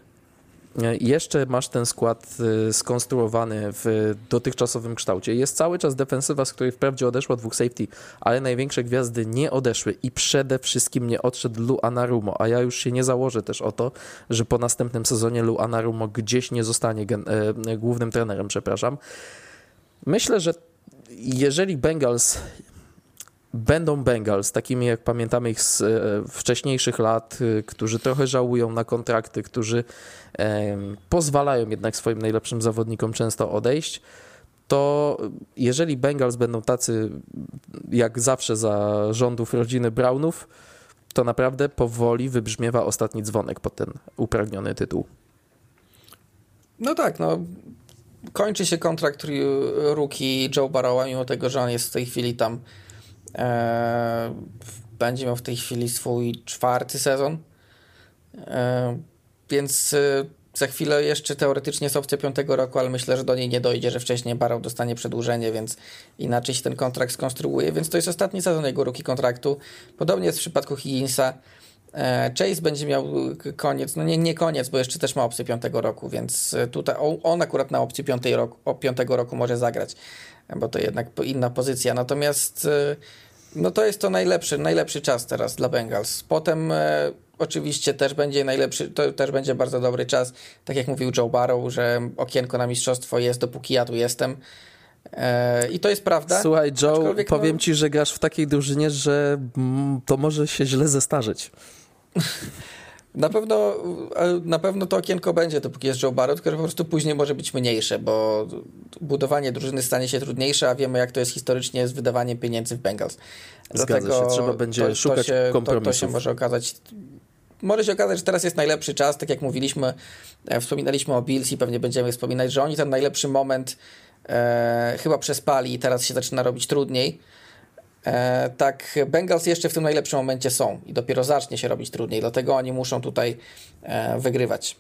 E, jeszcze masz ten skład e, skonstruowany w dotychczasowym kształcie. Jest cały czas defensywa, z której wprawdzie odeszło dwóch safety, ale największe gwiazdy nie odeszły i przede wszystkim nie odszedł Lu Anarumo, a ja już się nie założę też o to, że po następnym sezonie Lu Anarumo gdzieś nie zostanie e, głównym trenerem, przepraszam. Myślę, że jeżeli Bengals będą Bengals, takimi jak pamiętamy ich z e, wcześniejszych lat, e, którzy trochę żałują na kontrakty, którzy pozwalają jednak swoim najlepszym zawodnikom często odejść, to jeżeli Bengals będą tacy jak zawsze za rządów rodziny Brownów, to naprawdę powoli wybrzmiewa ostatni dzwonek pod ten upragniony tytuł. No tak, no kończy się kontrakt rookie Joe Barrowa, mimo tego, że on jest w tej chwili tam e, będzie miał w tej chwili swój czwarty sezon. E, więc e, za chwilę jeszcze teoretycznie jest opcja piątego roku, ale myślę, że do niej nie dojdzie, że wcześniej Barrow dostanie przedłużenie, więc inaczej się ten kontrakt skonstruuje. Więc to jest ostatni sezon jego rookie kontraktu. Podobnie jest w przypadku Higginsa. E, Chase będzie miał koniec, no nie, nie koniec, bo jeszcze też ma opcję piątego roku, więc e, tutaj on akurat na opcji piątej roku, piątego roku może zagrać, bo to jednak inna pozycja. Natomiast e, no to jest to najlepszy, najlepszy czas teraz dla Bengals. Potem oczywiście też będzie najlepszy, to też będzie bardzo dobry czas, tak jak mówił Joe Barrow, że okienko na mistrzostwo jest, dopóki ja tu jestem. I to jest prawda. Słuchaj, Joe, powiem no... ci, że grasz w takiej drużynie, że to może się źle zestarzyć. (laughs) Na pewno, na pewno to okienko będzie, dopóki jest Joe Barrow, tylko po prostu później może być mniejsze, bo budowanie drużyny stanie się trudniejsze, a wiemy jak to jest historycznie z wydawaniem pieniędzy w Bengals. Dlatego Zgadza się, trzeba będzie to, szukać to się, kompromisów. To, to się może okazać może się okazać, że teraz jest najlepszy czas, tak jak mówiliśmy, e, wspominaliśmy o Bills i pewnie będziemy wspominać, że oni ten najlepszy moment e, chyba przespali i teraz się zaczyna robić trudniej. E, tak, Bengals jeszcze w tym najlepszym momencie są i dopiero zacznie się robić trudniej, dlatego oni muszą tutaj e, wygrywać.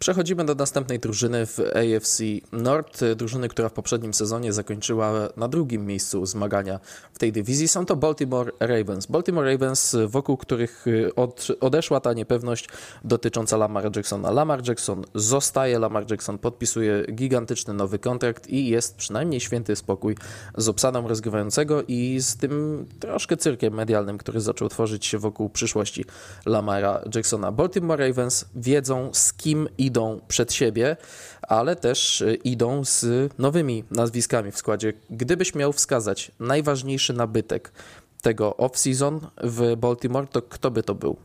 Przechodzimy do następnej drużyny w AFC North, drużyny, która w poprzednim sezonie zakończyła na drugim miejscu zmagania w tej dywizji. Są to Baltimore Ravens. Baltimore Ravens, wokół których y, od, odeszła ta niepewność dotycząca Lamar Jacksona. Lamar Jackson zostaje, Lamar Jackson podpisuje gigantyczny nowy kontrakt i jest przynajmniej święty spokój z obsadą rozgrywającego i z tym troszkę cyrkiem medialnym, który zaczął tworzyć się wokół przyszłości Lamara Jacksona. Baltimore Ravens wiedzą z kim i idą przed siebie, ale też y, idą z nowymi nazwiskami w składzie. Gdybyś miał wskazać najważniejszy nabytek tego off-season w Baltimore, to kto by to był?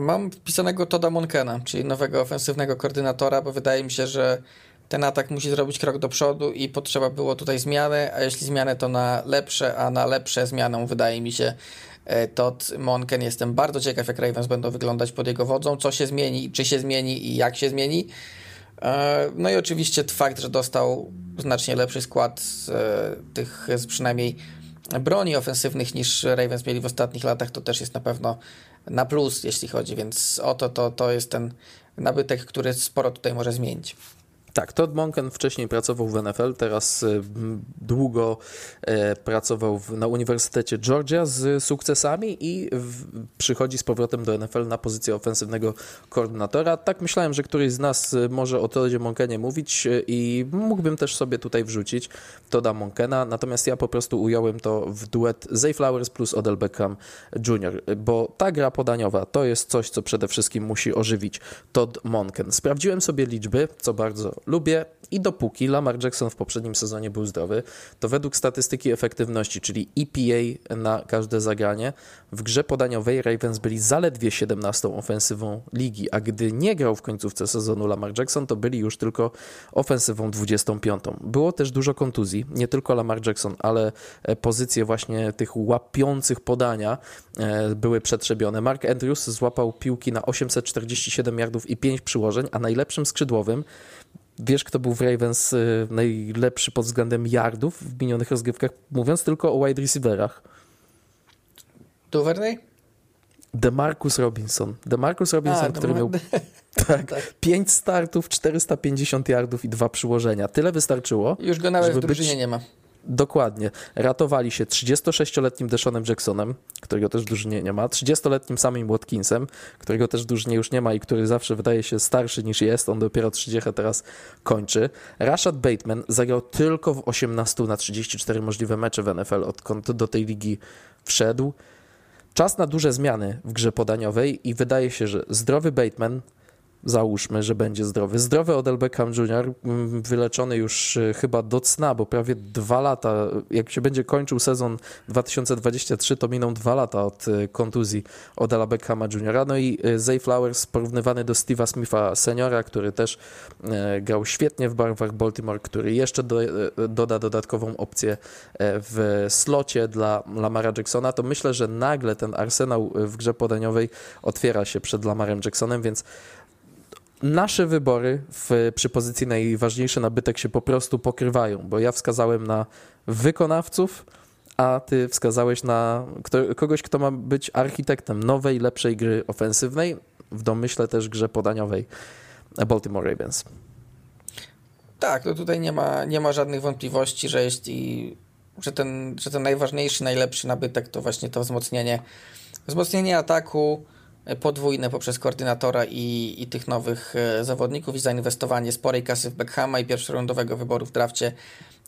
Mam wpisanego Toda Monkena, czyli nowego ofensywnego koordynatora, bo wydaje mi się, że ten atak musi zrobić krok do przodu i potrzeba było tutaj zmiany, a jeśli zmiany to na lepsze, a na lepsze zmianą wydaje mi się E, Todd Monken. Jestem bardzo ciekaw, jak Ravens będą wyglądać pod jego wodzą, co się zmieni, czy się zmieni i jak się zmieni. E, no i oczywiście fakt, że dostał znacznie lepszy skład z e, tych z przynajmniej broni ofensywnych niż Ravens mieli w ostatnich latach, to też jest na pewno na plus, jeśli chodzi, więc oto to, to jest ten nabytek, który sporo tutaj może zmienić. Tak, Todd Monken wcześniej pracował w NFL, teraz e, długo e, pracował na Uniwersytecie Georgia z sukcesami i przychodzi z powrotem do NFL na pozycję ofensywnego koordynatora. Tak myślałem, że któryś z nas e, może o Toddzie Monkenie mówić i mógłbym też sobie tutaj wrzucić Todda Monkena, natomiast ja po prostu ująłem to w duet Zay Flowers plus Odell Beckham Jr., bo ta gra podaniowa to jest coś, co przede wszystkim musi ożywić Todd Monken. Sprawdziłem sobie liczby, co bardzo lubię i dopóki Lamar Jackson w poprzednim sezonie był zdrowy, to według statystyki efektywności, czyli EPA na każde zagranie, w grze podaniowej Ravens byli zaledwie 17 ofensywą ligi, a gdy nie grał w końcówce sezonu Lamar Jackson, to byli już tylko ofensywą 25. Było też dużo kontuzji, nie tylko Lamar Jackson, ale e, pozycje właśnie tych łapiących podania e, były przetrzebione. Mark Andrews złapał piłki na 847 yardów i 5 przyłożeń, a najlepszym skrzydłowym Wiesz, kto był w Ravens y, najlepszy pod względem yardów w minionych rozgrywkach, mówiąc tylko o wide receiverach? Duvernay? DeMarcus Robinson. DeMarcus Robinson, A, który miał (laughs) tak, tak. 5 startów, 450 yardów i dwa przyłożenia. Tyle wystarczyło. Już go nawet w drużynie być... nie ma. Dokładnie. Ratowali się 36-letnim Deshanem Jacksonem, którego też drużynie nie ma, 30-letnim samym Watkinsem, którego też drużynie już nie ma i który zawsze wydaje się starszy niż jest, on dopiero 30 teraz kończy. Rashad Bateman zagrał tylko w 18 na 34 możliwe mecze w NFL, odkąd do tej ligi wszedł. Czas na duże zmiany w grze podaniowej i wydaje się, że zdrowy Bateman załóżmy, że będzie zdrowy. Zdrowy Odell Beckham Jr., mm, wyleczony już y, chyba do cna, bo prawie dwa lata, jak się będzie kończył sezon 2023, to miną dwa lata od y, kontuzji Odella Beckhama Jr. No i y, Zay Flowers porównywany do Steve'a Smitha seniora, który też grał świetnie w barwach Baltimore, który jeszcze do, doda dodatkową opcję w slocie dla Lamara Jacksona, to myślę, że nagle ten arsenał w grze podaniowej otwiera się przed Lamarem Jacksonem, więc nasze wybory w, przy pozycji najważniejszy nabytek się po prostu pokrywają, bo ja wskazałem na wykonawców, a ty wskazałeś na kto, kogoś, kto ma być architektem nowej, lepszej gry ofensywnej, w domyśle też grze podaniowej Baltimore Ravens. Tak, to tutaj nie ma, nie ma żadnych wątpliwości, że jeśli że ten, że ten najważniejszy, najlepszy nabytek to właśnie to wzmocnienie, wzmocnienie ataku, podwójne poprzez koordynatora i, i tych nowych e, zawodników i zainwestowanie sporej kasy w Beckhama i pierwszorundowego wyboru w drafcie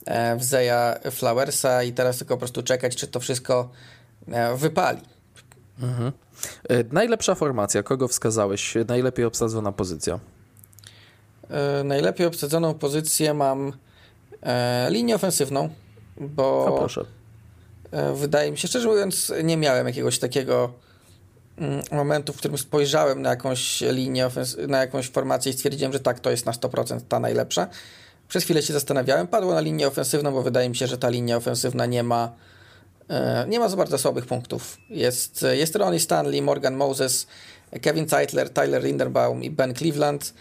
e, w Zeya Flowersa i teraz tylko po prostu czekać, czy to wszystko e, wypali. Mhm. Najlepsza formacja, kogo wskazałeś? Najlepiej obsadzona pozycja? Najlepiej obsadzoną pozycję mam linię ofensywną, bo o, proszę. wydaje mi się, szczerze mówiąc, nie miałem jakiegoś takiego momentu, w którym spojrzałem na jakąś linię, na jakąś formację i stwierdziłem, że tak, to jest na 100% ta najlepsza. Przez chwilę się zastanawiałem, padło na linię ofensywną, bo wydaje mi się, że ta linia ofensywna nie ma e, nie ma za bardzo słabych punktów. Jest, jest Ronnie Stanley, Morgan Moses, Kevin Zeitler, Tyler Linderbaum i Ben Cleveland.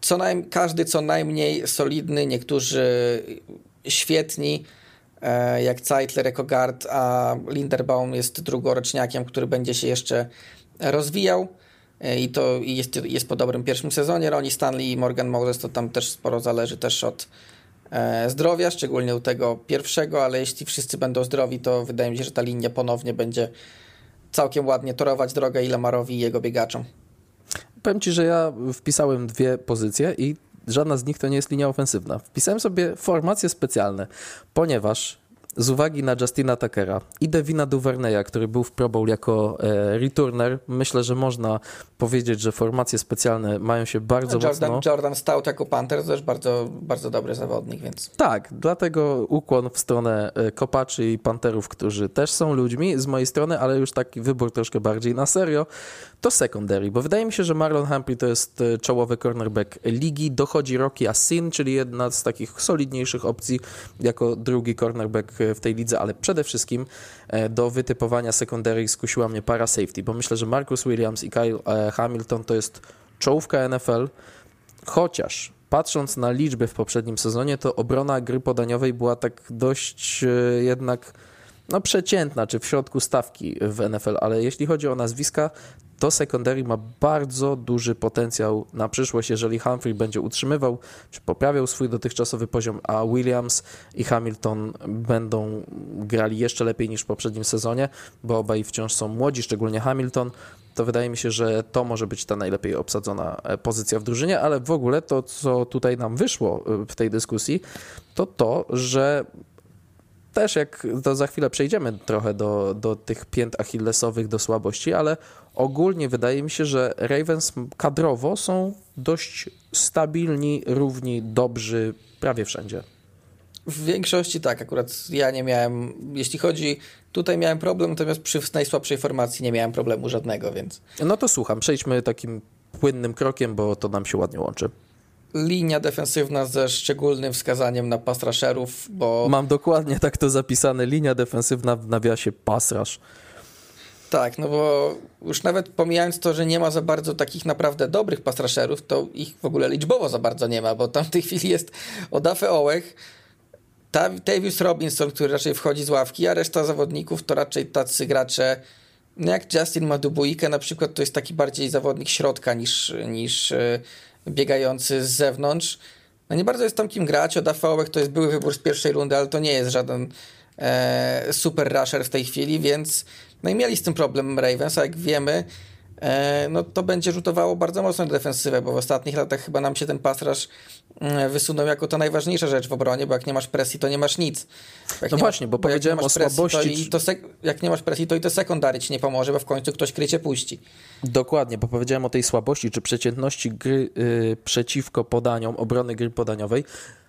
Co najm każdy co najmniej solidny, niektórzy świetni. E, jak Zeitler jako guard, a Linderbaum jest drugoroczniakiem, który będzie się jeszcze rozwijał e, i to jest, jest po dobrym pierwszym sezonie. Ronnie Stanley i Morgan Moses to tam też sporo zależy też od e, zdrowia, szczególnie u tego pierwszego, ale jeśli wszyscy będą zdrowi, to wydaje mi się, że ta linia ponownie będzie całkiem ładnie torować drogę i Lamarowi i jego biegaczom. Powiem Ci, że ja wpisałem dwie pozycje i żadna z nich to nie jest linia ofensywna. Wpisałem sobie formacje specjalne, ponieważ z uwagi na Justina Tuckera i Devina Duverneya, który był w Pro Bowl jako e, returner, myślę, że można powiedzieć, że formacje specjalne mają się bardzo Jordan, mocno... Jordan Stout jako Panther też bardzo, bardzo dobry zawodnik, więc... Tak, dlatego ukłon w stronę e, kopaczy i panterów, którzy też są ludźmi z mojej strony, ale już taki wybór troszkę bardziej na serio, to secondary, bo wydaje mi się, że Marlon Humphrey to jest e, czołowy cornerback ligi, dochodzi Rocky Asin, czyli jedna z takich solidniejszych opcji jako drugi cornerback w tej lidze, ale przede wszystkim e, do wytypowania secondary skusiła mnie para safety, bo myślę, że Marcus Williams i Kyle e, Hamilton to jest czołówka NFL, chociaż patrząc na liczby w poprzednim sezonie, to obrona gry podaniowej była tak dość jednak no, przeciętna, czy w środku stawki w NFL, ale jeśli chodzi o nazwiska, to secondary ma bardzo duży potencjał na przyszłość, jeżeli Humphrey będzie utrzymywał czy poprawiał swój dotychczasowy poziom, a Williams i Hamilton będą grali jeszcze lepiej niż w poprzednim sezonie, bo obaj wciąż są młodzi, szczególnie Hamilton, to wydaje mi się, że to może być ta najlepiej obsadzona e, pozycja w drużynie, ale w ogóle to, co tutaj nam wyszło e, w tej dyskusji, to to, że też jak to za chwilę przejdziemy trochę do, do tych pięt achillesowych, do słabości, ale ogólnie wydaje mi się, że Ravens kadrowo są dość stabilni, równi, dobrzy prawie wszędzie. W większości tak, akurat ja nie miałem, jeśli chodzi, tutaj miałem problem, natomiast przy najsłabszej formacji nie miałem problemu żadnego, więc... No to słucham, przejdźmy takim płynnym krokiem, bo to nam się ładnie łączy linia defensywna ze szczególnym wskazaniem na pass rusherów, bo... Mam dokładnie tak to zapisane, linia defensywna w nawiasie pass rush. Tak, no bo już nawet pomijając to, że nie ma za bardzo takich naprawdę dobrych pass rusherów, to ich w ogóle liczbowo za bardzo nie ma, bo tam w tej chwili jest Odafe Ołech, Tavius Robinson, który raczej wchodzi z ławki, a reszta zawodników to raczej tacy gracze no jak Justin Madubuike na przykład, to jest taki bardziej zawodnik środka niż, niż e, biegający z zewnątrz. No nie bardzo jest tam kim grać. Oda Fałek to jest były wybór z pierwszej rundy, ale to nie jest żaden e, super rusher w tej chwili, więc no i mieli z tym problem Ravens, a jak wiemy, no to będzie rzutowało bardzo mocno na defensywę, bo w ostatnich latach chyba nam się ten pasraż mm, wysunął jako ta najważniejsza rzecz w obronie, bo jak nie masz presji, to nie masz nic. Jak no właśnie, bo, bo powiedziałem o słabości. Presji, to, to jak nie masz presji, to i to sekundary ci nie pomoże, bo w końcu ktoś krycie puści. Dokładnie, bo powiedziałem o tej słabości czy przeciętności gry yy, przeciwko podaniom, obrony gry podaniowej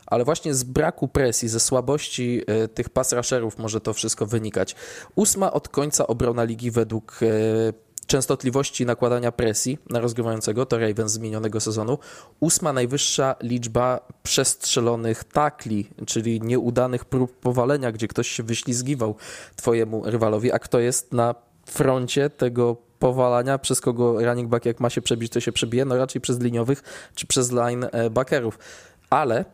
ale właśnie z braku presji, ze słabości y, tych pass rusherów może to wszystko wynikać. Ósma od końca obrona ligi według y, częstotliwości nakładania presji na rozgrywającego, to Ravens z minionego sezonu. Ósma najwyższa liczba przestrzelonych takli, czyli nieudanych prób powalenia, gdzie ktoś się wyślizgiwał twojemu rywalowi, a kto jest na froncie tego powalania, przez kogo running back jak ma się przebić, to się przebije, no raczej przez liniowych czy przez linebackerów. Ale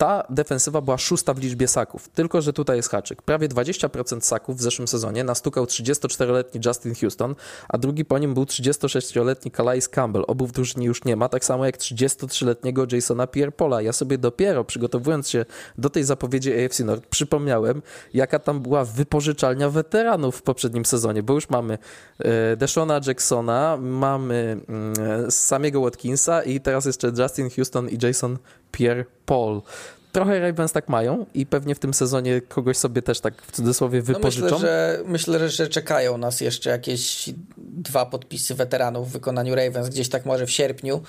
ta defensywa była szósta w liczbie saków, tylko że tutaj jest haczyk. Prawie 20% saków w zeszłym sezonie nastukał 34-letni Justin Houston, a drugi po nim był 36-letni Calais Campbell. Obu w drużynie już nie ma, tak samo jak 33-letniego Jasona Pierpola. Ja sobie dopiero przygotowując się do tej zapowiedzi AFC North przypomniałem, jaka tam była wypożyczalnia weteranów w poprzednim sezonie, bo już mamy e, Deshona Jacksona, mamy mm, samego Watkinsa i teraz jeszcze Justin Houston i Jason Pierre Paul. Trochę Ravens tak mają i pewnie w tym sezonie kogoś sobie też tak w cudzysłowie wypożyczą. No myślę, że, myślę, że czekają nas jeszcze jakieś dwa podpisy weteranów w wykonaniu Ravens, gdzieś tak może w sierpniu.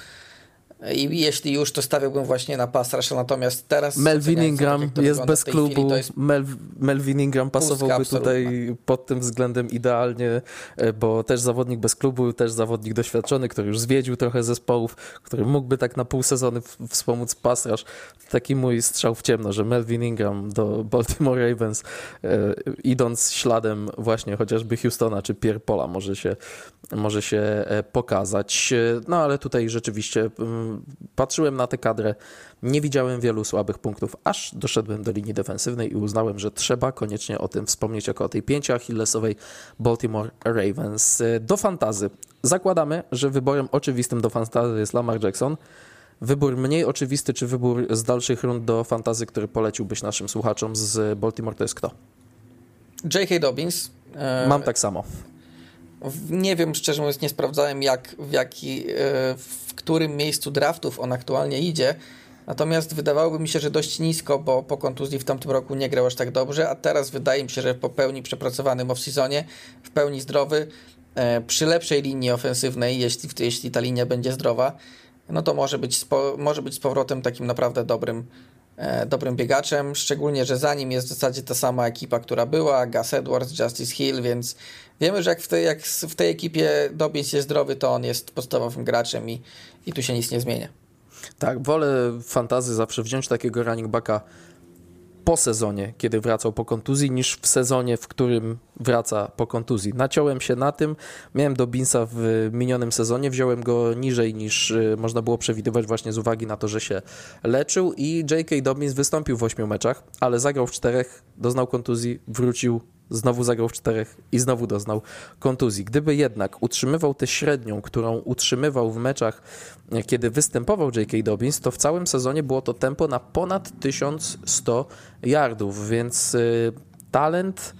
I jeśli już, to stawiałbym właśnie na pass natomiast teraz... Melvin Ingram jest bez klubu. Jest Mel, Melvin Ingram pasowałby tutaj pod tym względem idealnie, e, bo też zawodnik bez klubu, też zawodnik doświadczony, który już zwiedził trochę zespołów, który mógłby tak na pół sezony wspomóc pass rush. Taki mój strzał w ciemno, że Melvin Ingram do Baltimore Ravens, e, idąc śladem właśnie chociażby Houstona czy Pierre Pola może się, może się e, pokazać. No ale tutaj rzeczywiście mm, patrzyłem na tę kadrę, nie widziałem wielu słabych punktów, aż doszedłem do linii defensywnej i uznałem, że trzeba koniecznie o tym wspomnieć jako o tej pięci achillesowej Baltimore Ravens. Do fantazy. Zakładamy, że wyborem oczywistym do fantazy jest Lamar Jackson. Wybór mniej oczywisty, czy wybór z dalszych rund do fantazy, który poleciłbyś naszym słuchaczom z Baltimore, to jest kto? J.K. Dobbins. Mam tak samo. Nie wiem, szczerze mówiąc, nie sprawdzałem, jak, w, jaki, e, w którym miejscu draftów on aktualnie idzie. Natomiast wydawałoby mi się, że dość nisko, bo po kontuzji w tamtym roku nie grał aż tak dobrze, a teraz wydaje mi się, że po pełni przepracowanym off-seasonie, w pełni zdrowy, e, przy lepszej linii ofensywnej, jeśli, jeśli ta linia będzie zdrowa, no to może być, może być z powrotem takim naprawdę dobrym dobrym biegaczem, szczególnie, że za nim jest w zasadzie ta sama ekipa, która była, Gus Edwards, Justice Hill, więc wiemy, że jak w tej, jak w tej ekipie Dobbins jest zdrowy, to on jest podstawowym graczem i, i tu się nic nie zmienia. Tak, wolę fantazy zawsze wziąć takiego running backa po sezonie, kiedy wracał po kontuzji, niż w sezonie, w którym wraca po kontuzji. Naciąłem się na tym, miałem Dobinsa w minionym sezonie, wziąłem go niżej niż y, można było przewidywać właśnie z uwagi na to, że się leczył i J.K. Dobbins wystąpił w ośmiu meczach, ale zagrał w czterech, doznał kontuzji, wrócił znowu zagrał w czterech i znowu doznał kontuzji. Gdyby jednak utrzymywał tę średnią, którą utrzymywał w meczach, kiedy występował J.K. Dobbins, to w całym sezonie było to tempo na ponad 1100 yardów, więc y, talent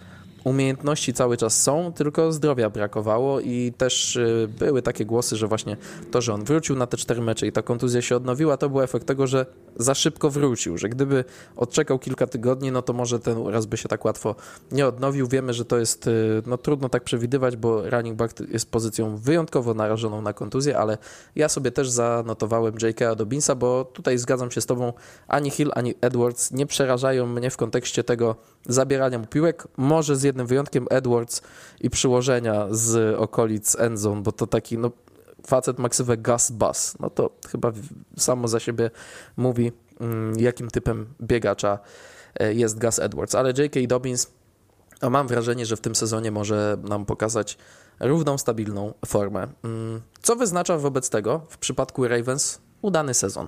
umiejętności cały czas są, tylko zdrowia brakowało i też y, były takie głosy, że właśnie to, że on wrócił na te cztery mecze i ta kontuzja się odnowiła, to był efekt tego, że za szybko wrócił, że gdyby odczekał kilka tygodni, no to może ten raz by się tak łatwo nie odnowił. Wiemy, że to jest y, no, trudno tak przewidywać, bo running back jest pozycją wyjątkowo narażoną na kontuzję, ale ja sobie też zanotowałem J.K. Dobinsa, bo tutaj zgadzam się z tobą, ani Hill, ani Edwards nie przerażają mnie w kontekście tego zabierania mu piłek. Może z jednym wyjątkiem Edwards i przyłożenia z okolic endzone, bo to taki no, facet ma ksywę Gus Bus. No to chyba samo za siebie mówi, mm, jakim typem biegacza e, jest Gus Edwards. Ale J.K. Dobbins, no mam wrażenie, że w tym sezonie może nam pokazać równą, stabilną formę. Mm, co wyznacza wobec tego w przypadku Ravens udany sezon?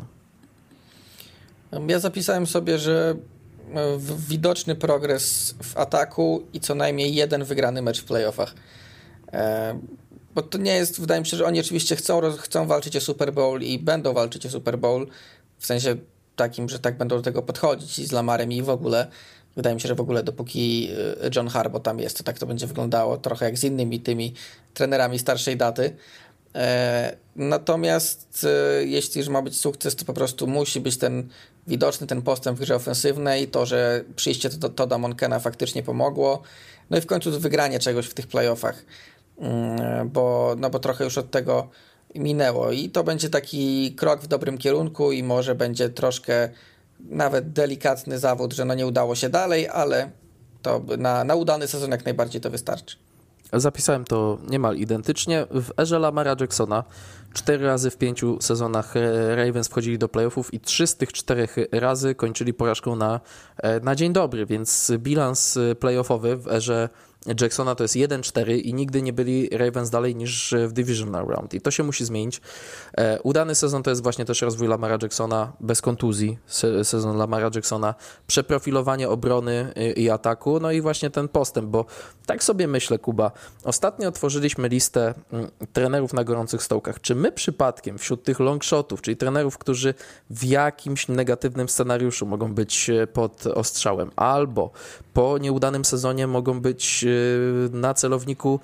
Ja zapisałem sobie, że widoczny progres w ataku i co najmniej jeden wygrany mecz w playoffach. E, bo to nie jest, wydaje mi się, że oni oczywiście chcą, chcą walczyć o Super Bowl i będą walczyć o Super Bowl, w sensie takim, że tak będą do tego podchodzić i z Lamarem i w ogóle. Wydaje mi się, że w ogóle dopóki e, John Harbaugh tam jest, to tak to będzie wyglądało, trochę jak z innymi tymi trenerami starszej daty. E, natomiast e, jeśli już ma być sukces, to po prostu musi być ten widoczny ten postęp w grze ofensywnej, to, że przyjście do Toda Monkena faktycznie pomogło, no i w końcu wygranie czegoś w tych playoffach, mm, bo, no bo trochę już od tego minęło. I to będzie taki krok w dobrym kierunku i może będzie troszkę nawet delikatny zawód, że no nie udało się dalej, ale to na, na udany sezon jak najbardziej to wystarczy. Zapisałem to niemal identycznie. W erze Lamara Jacksona cztery razy w pięciu sezonach e, Ravens wchodzili do playoffów i trzy z tych czterech razy kończyli porażką na, e, na dzień dobry, więc bilans e, playoffowy w erze Jacksona to jest 1-4 i nigdy nie byli Ravens dalej niż w Divisional Round i to się musi zmienić. E, udany sezon to jest właśnie też rozwój Lamara Jacksona bez kontuzji, sezon Lamara Jacksona, przeprofilowanie obrony i ataku, no i właśnie ten postęp, bo tak sobie myślę, Kuba, ostatnio otworzyliśmy listę mm, trenerów na gorących stołkach. Czy my przypadkiem wśród tych longshotów, czyli trenerów, którzy w jakimś negatywnym scenariuszu mogą być e, pod ostrzałem, albo po nieudanym sezonie mogą być Y, na celowniku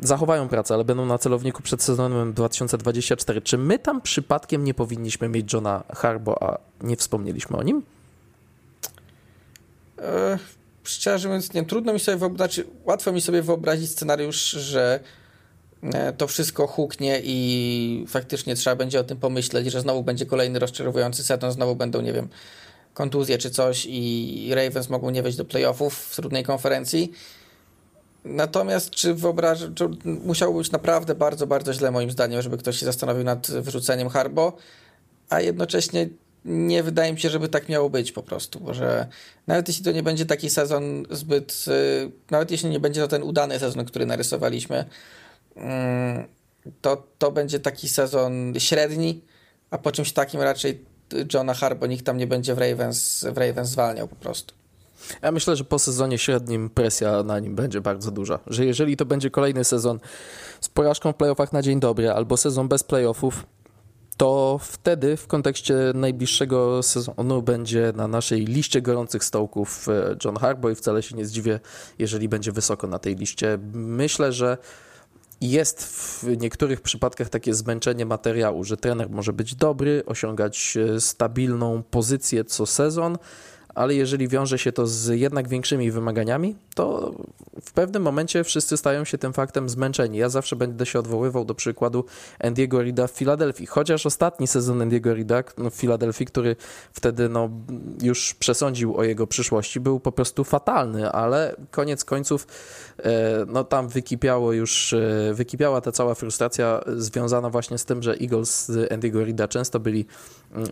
zachowają pracę, ale będą na celowniku przed sezonem 2024. Czy my tam przypadkiem nie powinniśmy mieć Johna Harbo, a nie wspomnieliśmy o nim? E, szczerze mówiąc, nie, trudno mi sobie wyobrazić, łatwo mi sobie wyobrazić scenariusz, że e, to wszystko huknie i faktycznie trzeba będzie o tym pomyśleć, że znowu będzie kolejny rozczarowujący sezon, znowu będą, nie wiem, kontuzje czy coś i Ravens mogą nie wejść do playoffów w trudnej konferencji Natomiast czy wyobrażam, czy musiało być naprawdę bardzo, bardzo źle moim zdaniem, żeby ktoś się zastanowił nad wyrzuceniem Harbo, a jednocześnie nie wydaje mi się, żeby tak miało być po prostu, bo że nawet jeśli to nie będzie taki sezon zbyt, y, nawet jeśli nie będzie to ten udany sezon, który narysowaliśmy, mm, to, to będzie taki sezon średni, a po czymś takim raczej Johna Harbo nikt tam nie będzie w Ravens, w Ravens zwalniał po prostu. Ja myślę, że po sezonie średnim presja na nim będzie bardzo duża. Że jeżeli to będzie kolejny sezon z porażką w playoffach na dzień dobry albo sezon bez playoffów, to wtedy w kontekście najbliższego sezonu będzie na naszej liście gorących stołków e, John Harbaugh i wcale się nie zdziwię, jeżeli będzie wysoko na tej liście. Myślę, że jest w niektórych przypadkach takie zmęczenie materiału, że trener może być dobry, osiągać e, stabilną pozycję co sezon, ale jeżeli wiąże się to z jednak większymi wymaganiami, to w pewnym momencie wszyscy stają się tym faktem zmęczeni. Ja zawsze będę się odwoływał do przykładu Andiego Rida w Filadelfii, chociaż ostatni sezon Andiego Rida w Filadelfii, który wtedy no, już przesądził o jego przyszłości, był po prostu fatalny, ale koniec końców e, no, tam wykipiało już, e, wykipiała ta cała frustracja związana właśnie z tym, że Eagles z Andiego Rida często byli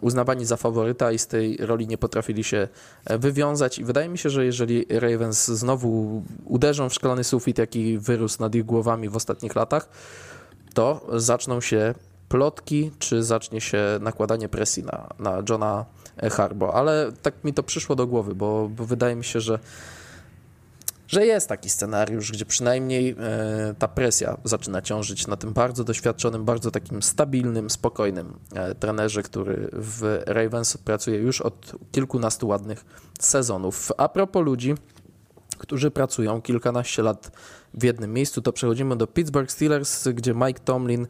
uznawani za faworyta i z tej roli nie potrafili się e, wywiązać i wydaje mi się, że jeżeli Ravens znowu uderzą w szklany sufit, jaki wyrósł nad ich głowami w ostatnich latach, to zaczną się plotki, czy zacznie się nakładanie presji na, na Johna Harbo. Ale tak mi to przyszło do głowy, bo, bo wydaje mi się, że że jest taki scenariusz, gdzie przynajmniej e, ta presja zaczyna ciążyć na tym bardzo doświadczonym, bardzo takim stabilnym, spokojnym e, trenerze, który w Ravens pracuje już od kilkunastu ładnych sezonów. A propos ludzi, którzy pracują kilkanaście lat w jednym miejscu, to przechodzimy do Pittsburgh Steelers, gdzie Mike Tomlin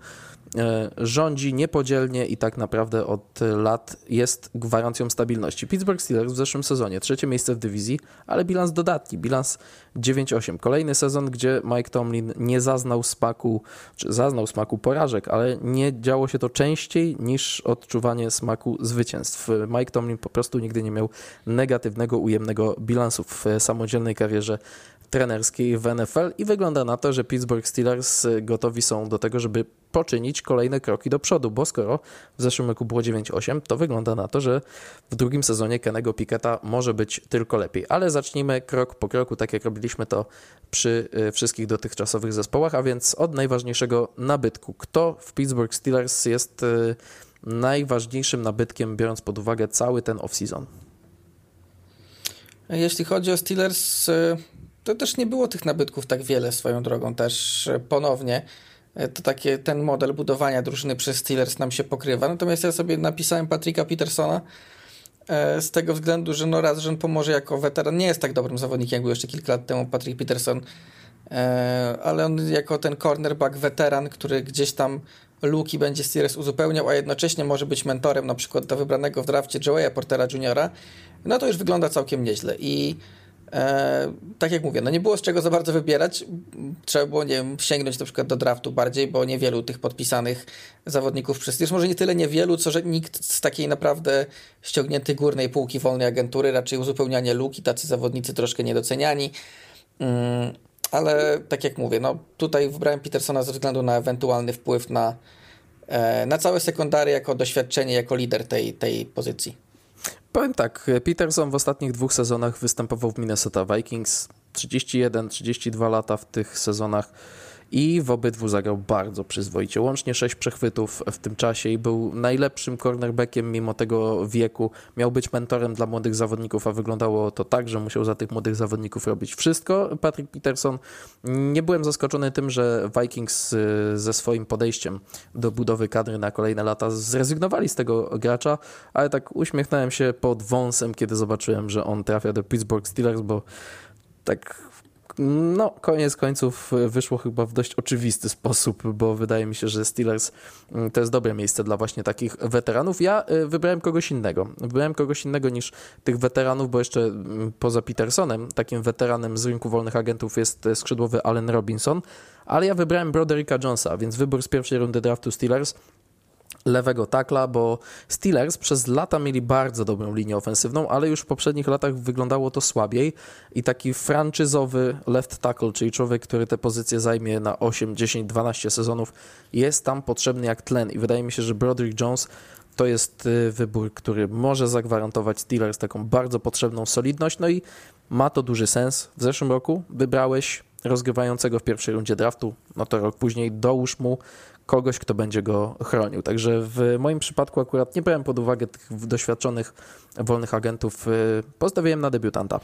rządzi niepodzielnie i tak naprawdę od lat jest gwarancją stabilności. Pittsburgh Steelers w zeszłym sezonie trzecie miejsce w dywizji, ale bilans dodatni, bilans 9-8. Kolejny sezon, gdzie Mike Tomlin nie zaznał smaku, czy zaznał smaku porażek, ale nie działo się to częściej niż odczuwanie smaku zwycięstw. Mike Tomlin po prostu nigdy nie miał negatywnego, ujemnego bilansu w samodzielnej karierze trenerskiej w NFL i wygląda na to, że Pittsburgh Steelers gotowi są do tego, żeby poczynić kolejne kroki do przodu, bo skoro w zeszłym roku było 9-8, to wygląda na to, że w drugim sezonie Kenego Piketa może być tylko lepiej. Ale zacznijmy krok po kroku, tak jak robiliśmy to przy y, wszystkich dotychczasowych zespołach, a więc od najważniejszego nabytku. Kto w Pittsburgh Steelers jest y, najważniejszym nabytkiem, biorąc pod uwagę cały ten off-season? Jeśli chodzi o Steelers, y, to też nie było tych nabytków tak wiele swoją drogą też ponownie. E, to takie, ten model budowania drużyny przez Steelers nam się pokrywa. Natomiast ja sobie napisałem Patricka Petersona e, z tego względu, że no raz, że on pomoże jako weteran. Nie jest tak dobrym zawodnikiem, jak był jeszcze kilka lat temu Patrick Peterson, e, ale on jako ten cornerback weteran, który gdzieś tam luki będzie Steelers uzupełniał, a jednocześnie może być mentorem na przykład do wybranego w drafcie Joeya Portera Jr., no to już wygląda całkiem nieźle. I e, tak jak mówię, no nie było z czego za bardzo wybierać. Trzeba było, nie wiem, sięgnąć na przykład do draftu bardziej, bo niewielu tych podpisanych zawodników przez może nie tyle niewielu, co że nikt z takiej naprawdę ściągniętej górnej półki wolnej agentury, raczej uzupełnianie luki, tacy zawodnicy troszkę niedoceniani. Mm, ale tak jak mówię, no tutaj wybrałem Petersona ze względu na ewentualny wpływ na, e, na całe sekundary jako doświadczenie, jako lider tej, tej pozycji. Powiem tak, Peterson w ostatnich dwóch sezonach występował w Minnesota Vikings. 31-32 lata w tych sezonach i w obydwu zagrał bardzo przyzwoicie. Łącznie sześć przechwytów w tym czasie i był najlepszym cornerbackiem mimo tego wieku. Miał być mentorem dla młodych zawodników, a wyglądało to tak, że musiał za tych młodych zawodników robić wszystko. Patrick Peterson, nie byłem zaskoczony tym, że Vikings y, ze swoim podejściem do budowy kadry na kolejne lata zrezygnowali z tego gracza, ale tak uśmiechnąłem się pod wąsem, kiedy zobaczyłem, że on trafia do Pittsburgh Steelers, bo tak no, koniec końców e, wyszło chyba w dość oczywisty sposób, bo wydaje mi się, że Steelers mm, to jest dobre miejsce dla właśnie takich weteranów. Ja e, wybrałem kogoś innego. Wybrałem kogoś innego niż tych weteranów, bo jeszcze mm, poza Petersonem, takim weteranem z rynku wolnych agentów jest e, skrzydłowy Allen Robinson, ale ja wybrałem Brodericka Jonesa, więc wybór z pierwszej rundy draftu Steelers lewego takla, bo Steelers przez lata mieli bardzo dobrą linię ofensywną, ale już w poprzednich latach wyglądało to słabiej i taki franczyzowy left tackle, czyli człowiek, który tę pozycję zajmie na 8, 10, 12 sezonów, jest tam potrzebny jak tlen i wydaje mi się, że Broderick Jones to jest y, wybór, który może zagwarantować Steelers taką bardzo potrzebną solidność, no i ma to duży sens. W zeszłym roku wybrałeś rozgrywającego w pierwszej rundzie draftu, no to rok później dołóż mu kogoś, kto będzie go chronił. Także w moim przypadku akurat nie brałem pod uwagę tych doświadczonych wolnych agentów. Y, postawiłem na debiutanta.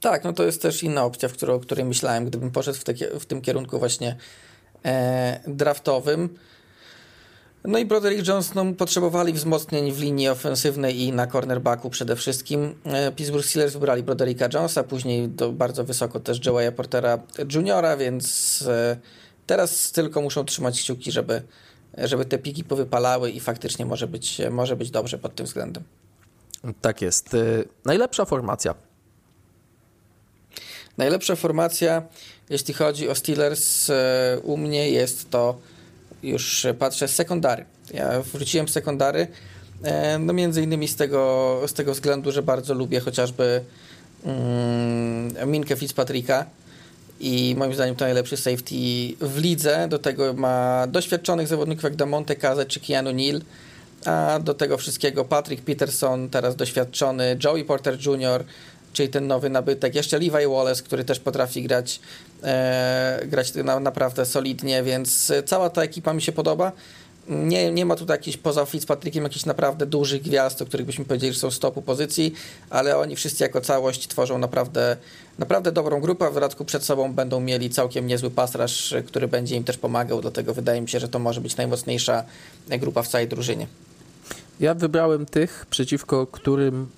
Tak, no to jest też inna opcja, w którą, o której myślałem, gdybym poszedł w, te, w tym kierunku właśnie e, draftowym. No i Broderick Jones no, potrzebowali wzmocnień w linii ofensywnej i na cornerbacku przede wszystkim. E, Pittsburgh Steelers wybrali Brodericka Jonesa, później do, bardzo wysoko też Joe'a Portera Juniora, więc e, Teraz tylko muszą trzymać kciuki, żeby, żeby te piki powypalały i faktycznie może być, może być dobrze pod tym względem. Tak jest. Y, najlepsza formacja. Najlepsza formacja, jeśli chodzi o Steelers, u mnie jest to, już patrzę, sekundary. Ja wróciłem sekundary, y, no między innymi z tego, z tego względu, że bardzo lubię chociażby mm, Minkę Fitzpatricka, i moim zdaniem to najlepszy safety w lidze. Do tego ma doświadczonych zawodników jak Damonte Kaze czy Keanu Neal, a do tego wszystkiego Patrick Peterson, teraz doświadczony, Joey Porter Jr., czyli ten nowy nabytek, jeszcze Levi Wallace, który też potrafi grać, e, grać na, naprawdę solidnie, więc cała ta ekipa mi się podoba. Nie, nie ma tutaj jakichś poza Fitzpatrickiem jakichś naprawdę dużych gwiazd, o których byśmy powiedzieli, że są stopu pozycji, ale oni wszyscy jako całość tworzą naprawdę, naprawdę dobrą grupę, w dodatku przed sobą będą mieli całkiem niezły pasraż, który będzie im też pomagał, dlatego wydaje mi się, że to może być najmocniejsza grupa w całej drużynie. Ja wybrałem tych, przeciwko którym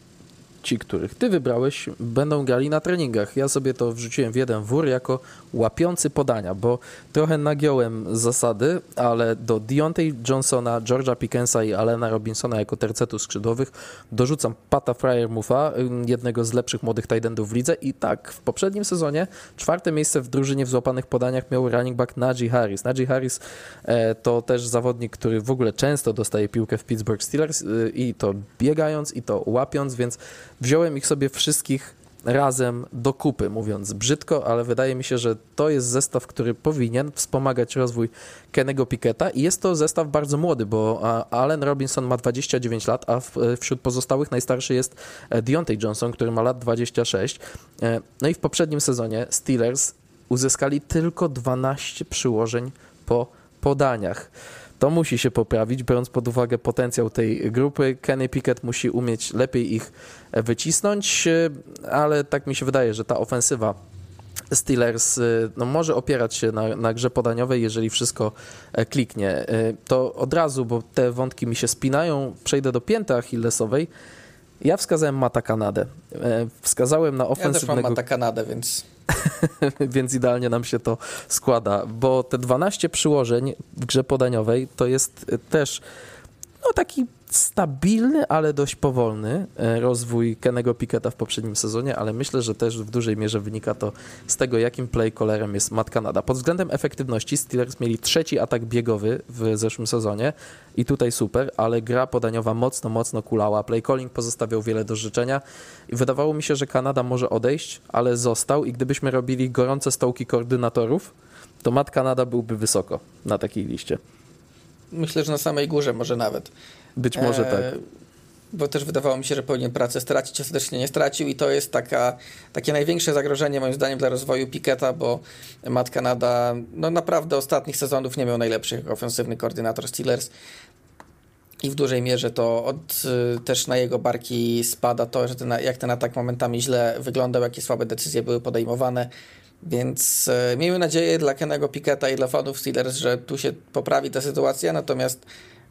ci, których ty wybrałeś, będą grali na treningach. Ja sobie to wrzuciłem w jeden wór jako łapiący podania, bo trochę nagiąłem zasady, ale do Deontay Johnsona, George'a Pickensa i Alena Robinsona jako tercetu skrzydłowych dorzucam Pata Fryer-Muffa, jednego z lepszych młodych tight w lidze i tak, w poprzednim sezonie czwarte miejsce w drużynie w złapanych podaniach miał running back Najee Harris. Najee Harris e, to też zawodnik, który w ogóle często dostaje piłkę w Pittsburgh Steelers e, i to biegając i to łapiąc, więc wziąłem ich sobie wszystkich razem do kupy, mówiąc brzydko, ale wydaje mi się, że to jest zestaw, który powinien wspomagać rozwój Kennego Piketa i jest to zestaw bardzo młody, bo Allen Robinson ma 29 lat, a wśród pozostałych najstarszy jest e, Deontay Johnson, który ma lat 26. E, no i w poprzednim sezonie Steelers uzyskali tylko 12 przyłożeń po podaniach. To musi się poprawić, biorąc pod uwagę potencjał tej grupy. Kenny Pickett musi umieć lepiej ich wycisnąć, ale tak mi się wydaje, że ta ofensywa Steelers no, może opierać się na, na grze podaniowej, jeżeli wszystko e, kliknie. E, to od razu, bo te wątki mi się spinają, przejdę do pięty achillesowej. Ja wskazałem Mata Kanadę. E, wskazałem na ofensywnego... Ja też mam Mata Kanadę, więc... (laughs) więc idealnie nam się to składa, bo te 12 przyłożeń w grze podaniowej to jest też no taki stabilny, ale dość powolny e, rozwój Kenego Picketa w poprzednim sezonie, ale myślę, że też w dużej mierze wynika to z tego, jakim play callerem jest Matt Canada. Pod względem efektywności Steelers mieli trzeci atak biegowy w zeszłym sezonie i tutaj super, ale gra podaniowa mocno, mocno kulała. Play calling pozostawiał wiele do życzenia i wydawało mi się, że Kanada może odejść, ale został i gdybyśmy robili gorące stołki koordynatorów, to Matt Canada byłby wysoko na takiej liście. Myślę, że na samej górze może nawet. Być może tak. E, bo też wydawało mi się, że powinien pracę stracić, ostatecznie nie stracił i to jest taka, takie największe zagrożenie moim zdaniem dla rozwoju Piketa, bo Matt Canada no naprawdę ostatnich sezonów nie miał najlepszych ofensywny koordynator Steelers i w dużej mierze to od, y, też na jego barki spada to, że ten, jak ten atak momentami źle wyglądał, jakie słabe decyzje były podejmowane. Więc e, miejmy nadzieję dla Kenego Piketa i dla fanów Steelers, że tu się poprawi ta sytuacja, natomiast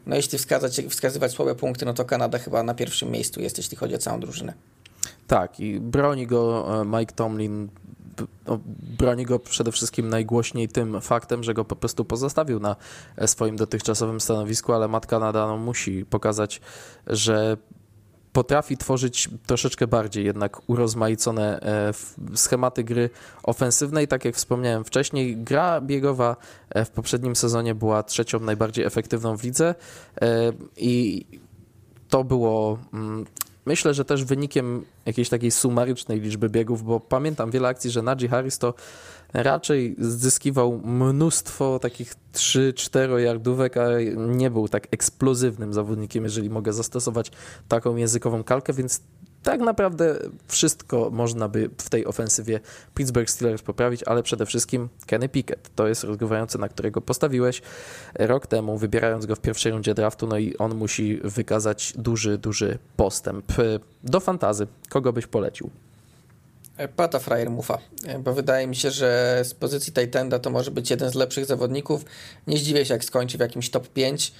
no jeśli wskazać, wskazywać słabe punkty, no to Kanada chyba na pierwszym miejscu jest, jeśli chodzi o całą drużynę. Tak, i broni go e, Mike Tomlin no, broni go przede wszystkim najgłośniej tym faktem, że go po prostu pozostawił na e, swoim dotychczasowym stanowisku, ale Matt Kanada no, musi pokazać, że potrafi tworzyć troszeczkę bardziej jednak urozmaicone e, schematy gry ofensywnej. Tak jak wspomniałem wcześniej, gra biegowa e, w poprzednim sezonie była trzecią najbardziej efektywną w lidze e, i to było mm, myślę, że też wynikiem jakiejś takiej sumarycznej liczby biegów, bo pamiętam wiele akcji, że Najee Harris to raczej zyskiwał mnóstwo takich 3-4 yardówek, a nie był tak eksplozywnym zawodnikiem, jeżeli mogę zastosować taką językową kalkę, więc tak naprawdę wszystko można by w tej ofensywie Pittsburgh Steelers poprawić, ale przede wszystkim Kenny Pickett. To jest rozgrywający, na którego postawiłeś rok temu, wybierając go w pierwszej rundzie draftu, no i on musi wykazać duży, duży postęp. Do fantazy, kogo byś polecił? Pata Frajer Mufa, bo wydaje mi się, że z pozycji Titanda to może być jeden z lepszych zawodników. Nie zdziwię się, jak skończy w jakimś top 5.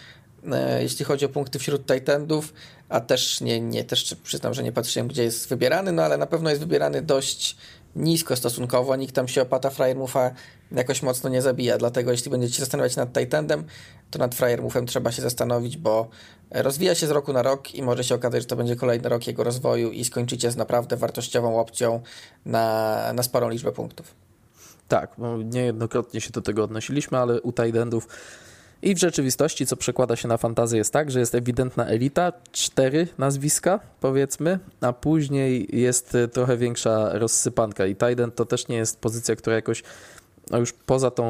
E, jeśli chodzi o punkty wśród Titandów, a też nie, nie też przyznam, że nie patrzyłem, gdzie jest wybierany, no ale na pewno jest wybierany dość nisko stosunkowo, nikt tam się o Pata Mufa jakoś mocno nie zabija, dlatego jeśli będziecie się zastanawiać nad Titandem, to nad Mufem trzeba się zastanowić, bo rozwija się z roku na rok i może się okazać, że to będzie kolejny rok jego rozwoju i skończycie z naprawdę wartościową opcją na, na sporą liczbę punktów. Tak, niejednokrotnie się do tego odnosiliśmy, ale u Tidendów i w rzeczywistości, co przekłada się na fantazję, jest tak, że jest ewidentna elita, cztery nazwiska, powiedzmy, a później jest trochę większa rozsypanka. I Tiden to też nie jest pozycja, która jakoś no już poza tą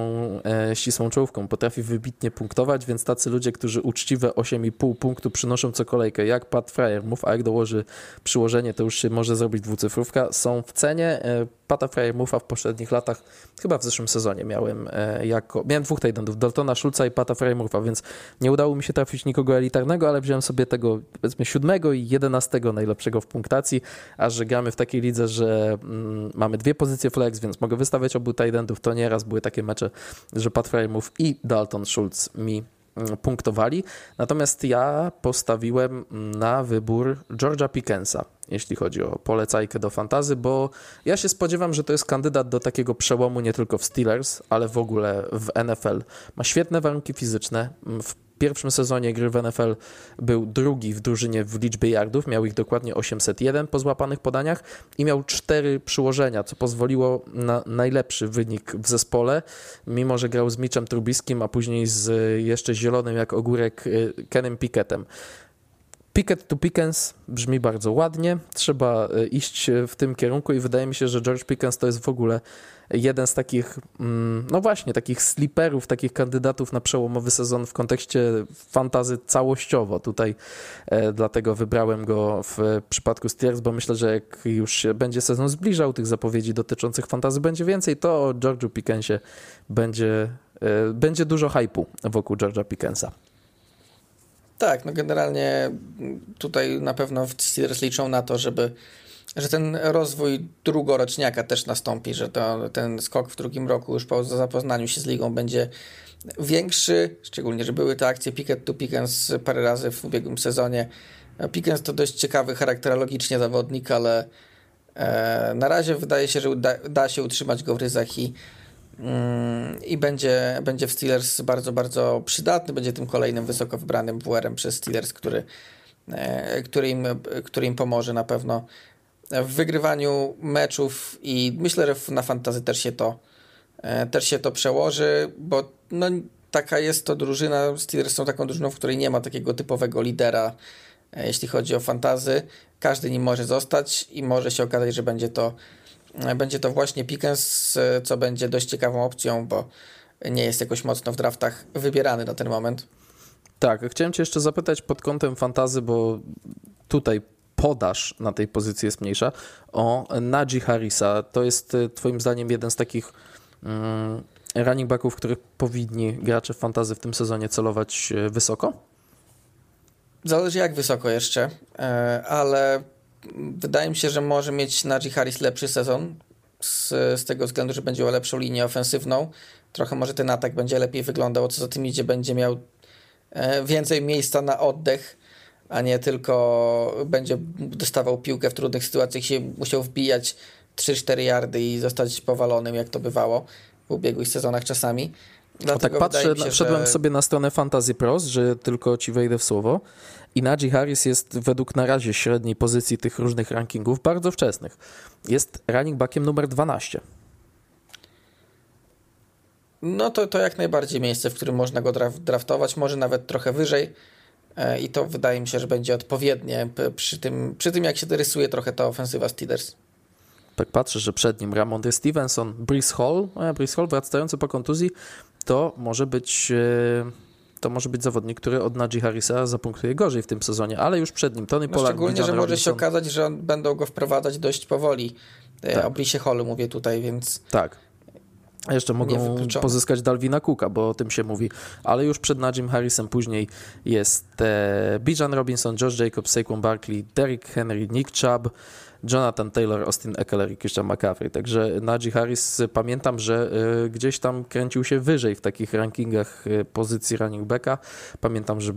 e, ścisłą czołówką potrafi wybitnie punktować, więc tacy ludzie, którzy uczciwe 8,5 punktu przynoszą co kolejkę, jak Pat Fryer, a jak dołoży przyłożenie, to już się może zrobić dwucyfrówka, są w cenie. E, Pata Fryer Muffa w poprzednich latach, chyba w zeszłym sezonie miałem e, jako, miałem dwóch tajdendów, Daltona Schulza i Pata Fryer Muffa, więc nie udało mi się trafić nikogo elitarnego, ale wziąłem sobie tego powiedzmy siódmego i jedenastego najlepszego w punktacji, a że gramy w takiej lidze, że mm, mamy dwie pozycje flex, więc mogę wystawiać obu tajdendów, to nieraz były takie mecze, że Pat Muff i Dalton Schulz mi mm, punktowali. Natomiast ja postawiłem na wybór Georgia Pickensa jeśli chodzi o polecajkę do fantazy, bo ja się spodziewam, że to jest kandydat do takiego przełomu nie tylko w Steelers, ale w ogóle w NFL. Ma świetne warunki fizyczne. W pierwszym sezonie gry w NFL był drugi w drużynie w liczbie yardów, miał ich dokładnie 801 po złapanych podaniach i miał cztery przyłożenia, co pozwoliło na najlepszy wynik w zespole, mimo że grał z Mitchem Trubiskim, a później z jeszcze zielonym jak ogórek y, Kenem Pickettem. Picket to Pickens brzmi bardzo ładnie, trzeba e, iść w tym kierunku i wydaje mi się, że George Pickens to jest w ogóle jeden z takich, mm, no właśnie, takich sliperów, takich kandydatów na przełomowy sezon w kontekście fantazy całościowo. Tutaj e, dlatego wybrałem go w przypadku Steelers, bo myślę, że jak już się będzie sezon zbliżał, tych zapowiedzi dotyczących fantazy będzie więcej, to o George'u Pickensie będzie, e, będzie dużo hypu wokół George'a Pickensa. Tak, no generalnie tutaj na pewno Steelers liczą na to, żeby że ten rozwój drugoroczniaka też nastąpi, że to, ten skok w drugim roku już po zapoznaniu się z ligą będzie większy, szczególnie, że były te akcje picket to pickens parę razy w ubiegłym sezonie, Pickens to dość ciekawy charakterologicznie zawodnik, ale e, na razie wydaje się, że uda, da się utrzymać go w ryzach i, mm, i będzie, będzie w Steelers bardzo, bardzo przydatny. Będzie tym kolejnym wysoko wybranym WR-em przez Steelers, który, e, który, im, który im pomoże na pewno w wygrywaniu meczów i myślę, że na fantazy też się to, e, też się to przełoży, bo no, taka jest to drużyna. Steelers są taką drużyną, w której nie ma takiego typowego lidera, e, jeśli chodzi o fantazy. Każdy nim może zostać i może się okazać, że będzie to, e, będzie to właśnie Pickens, co będzie dość ciekawą opcją, bo nie jest jakoś mocno w draftach wybierany na ten moment. Tak, chciałem Cię jeszcze zapytać pod kątem fantazy, bo tutaj podaż na tej pozycji jest mniejsza, o Najee Harrisa. To jest y, Twoim zdaniem jeden z takich um, running backów, których powinni gracze fantazy w tym sezonie celować y, wysoko? Zależy jak wysoko jeszcze, e, ale wydaje mi się, że może mieć Najee Harris lepszy sezon z, z tego względu, że będzie miał lepszą linię ofensywną. Trochę może ten atak będzie lepiej wyglądał, co za tym idzie, będzie miał e, więcej miejsca na oddech a nie tylko będzie dostawał piłkę w trudnych sytuacjach się musiał wbijać 3-4 yardy i zostać powalonym, jak to bywało w ubiegłych sezonach czasami. Dlatego tak patrzę, się, wszedłem że... sobie na stronę Fantasy Pros, że tylko ci wejdę w słowo i Najee Harris jest według na razie średniej pozycji tych różnych rankingów bardzo wczesnych. Jest running backiem numer 12. No to, to jak najbardziej miejsce, w którym można go draftować, może nawet trochę wyżej. E, i to wydaje mi się, że będzie odpowiednie przy tym, przy tym jak się rysuje trochę ta ofensywa Steelers. Tak patrzę, że przed nim Ramondre Stevenson, Brice Hall, a Brice Hall wracający po kontuzji, to może być e, to może być zawodnik, który od Najee Harrisa zapunktuje gorzej w tym sezonie, ale już przed nim Tony no Pollard, Szczególnie, że może się okazać, że będą go wprowadzać dość powoli. E, tak. O Brice Hallu mówię tutaj, więc... Tak. Jeszcze mogą pozyskać Dalvina Cooka, bo o tym się mówi. Ale już przed Najim Harrisem później jest e, Bijan Robinson, Josh Jacobs, Saquon Barkley, Derrick Henry, Nick Chubb, Jonathan Taylor, Austin Eckler i Christian McCaffrey. Także Najee Harris pamiętam, że y, gdzieś tam kręcił się wyżej w takich rankingach y, pozycji running backa. Pamiętam, że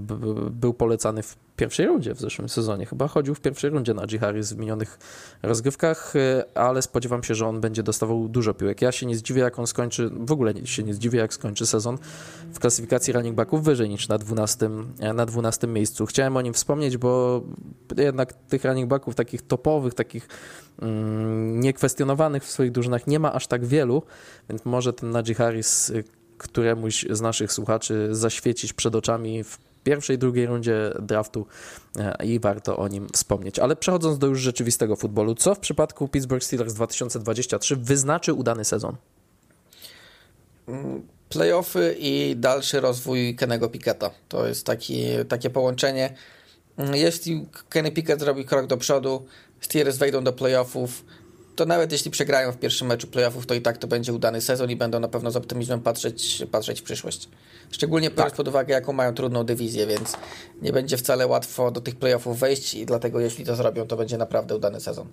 był polecany w pierwszej rundzie w zeszłym sezonie. Chyba chodził w pierwszej rundzie Najee Harris w minionych rozgrywkach, y, ale spodziewam się, że on będzie dostawał dużo piłek. Ja się nie zdziwię, jak on skończy, w ogóle się nie zdziwię, jak skończy sezon w klasyfikacji running backów wyżej niż na 12, na 12 miejscu. Chciałem o nim wspomnieć, bo jednak tych running backów takich topowych, takich mm, niekwestionowanych w swoich drużynach nie ma aż tak wielu, więc może ten Najee Harris y, któremuś z naszych słuchaczy zaświecić przed oczami w pierwszej, drugiej rundzie draftu e, i warto o nim wspomnieć. Ale przechodząc do już rzeczywistego futbolu, co w przypadku Pittsburgh Steelers 2023 wyznaczy udany sezon? Playoffy i dalszy rozwój Kenego Picketa. To jest taki, takie połączenie. Jeśli Kenny Pickett zrobi krok do przodu, Steelers wejdą do playoffów, to nawet jeśli przegrają w pierwszym meczu playoffów, to i tak to będzie udany sezon i będą na pewno z optymizmem patrzeć, patrzeć w przyszłość. Szczególnie tak. biorąc pod uwagę, jaką mają trudną dywizję, więc nie będzie wcale łatwo do tych playoffów wejść i dlatego jeśli to zrobią, to będzie naprawdę udany sezon.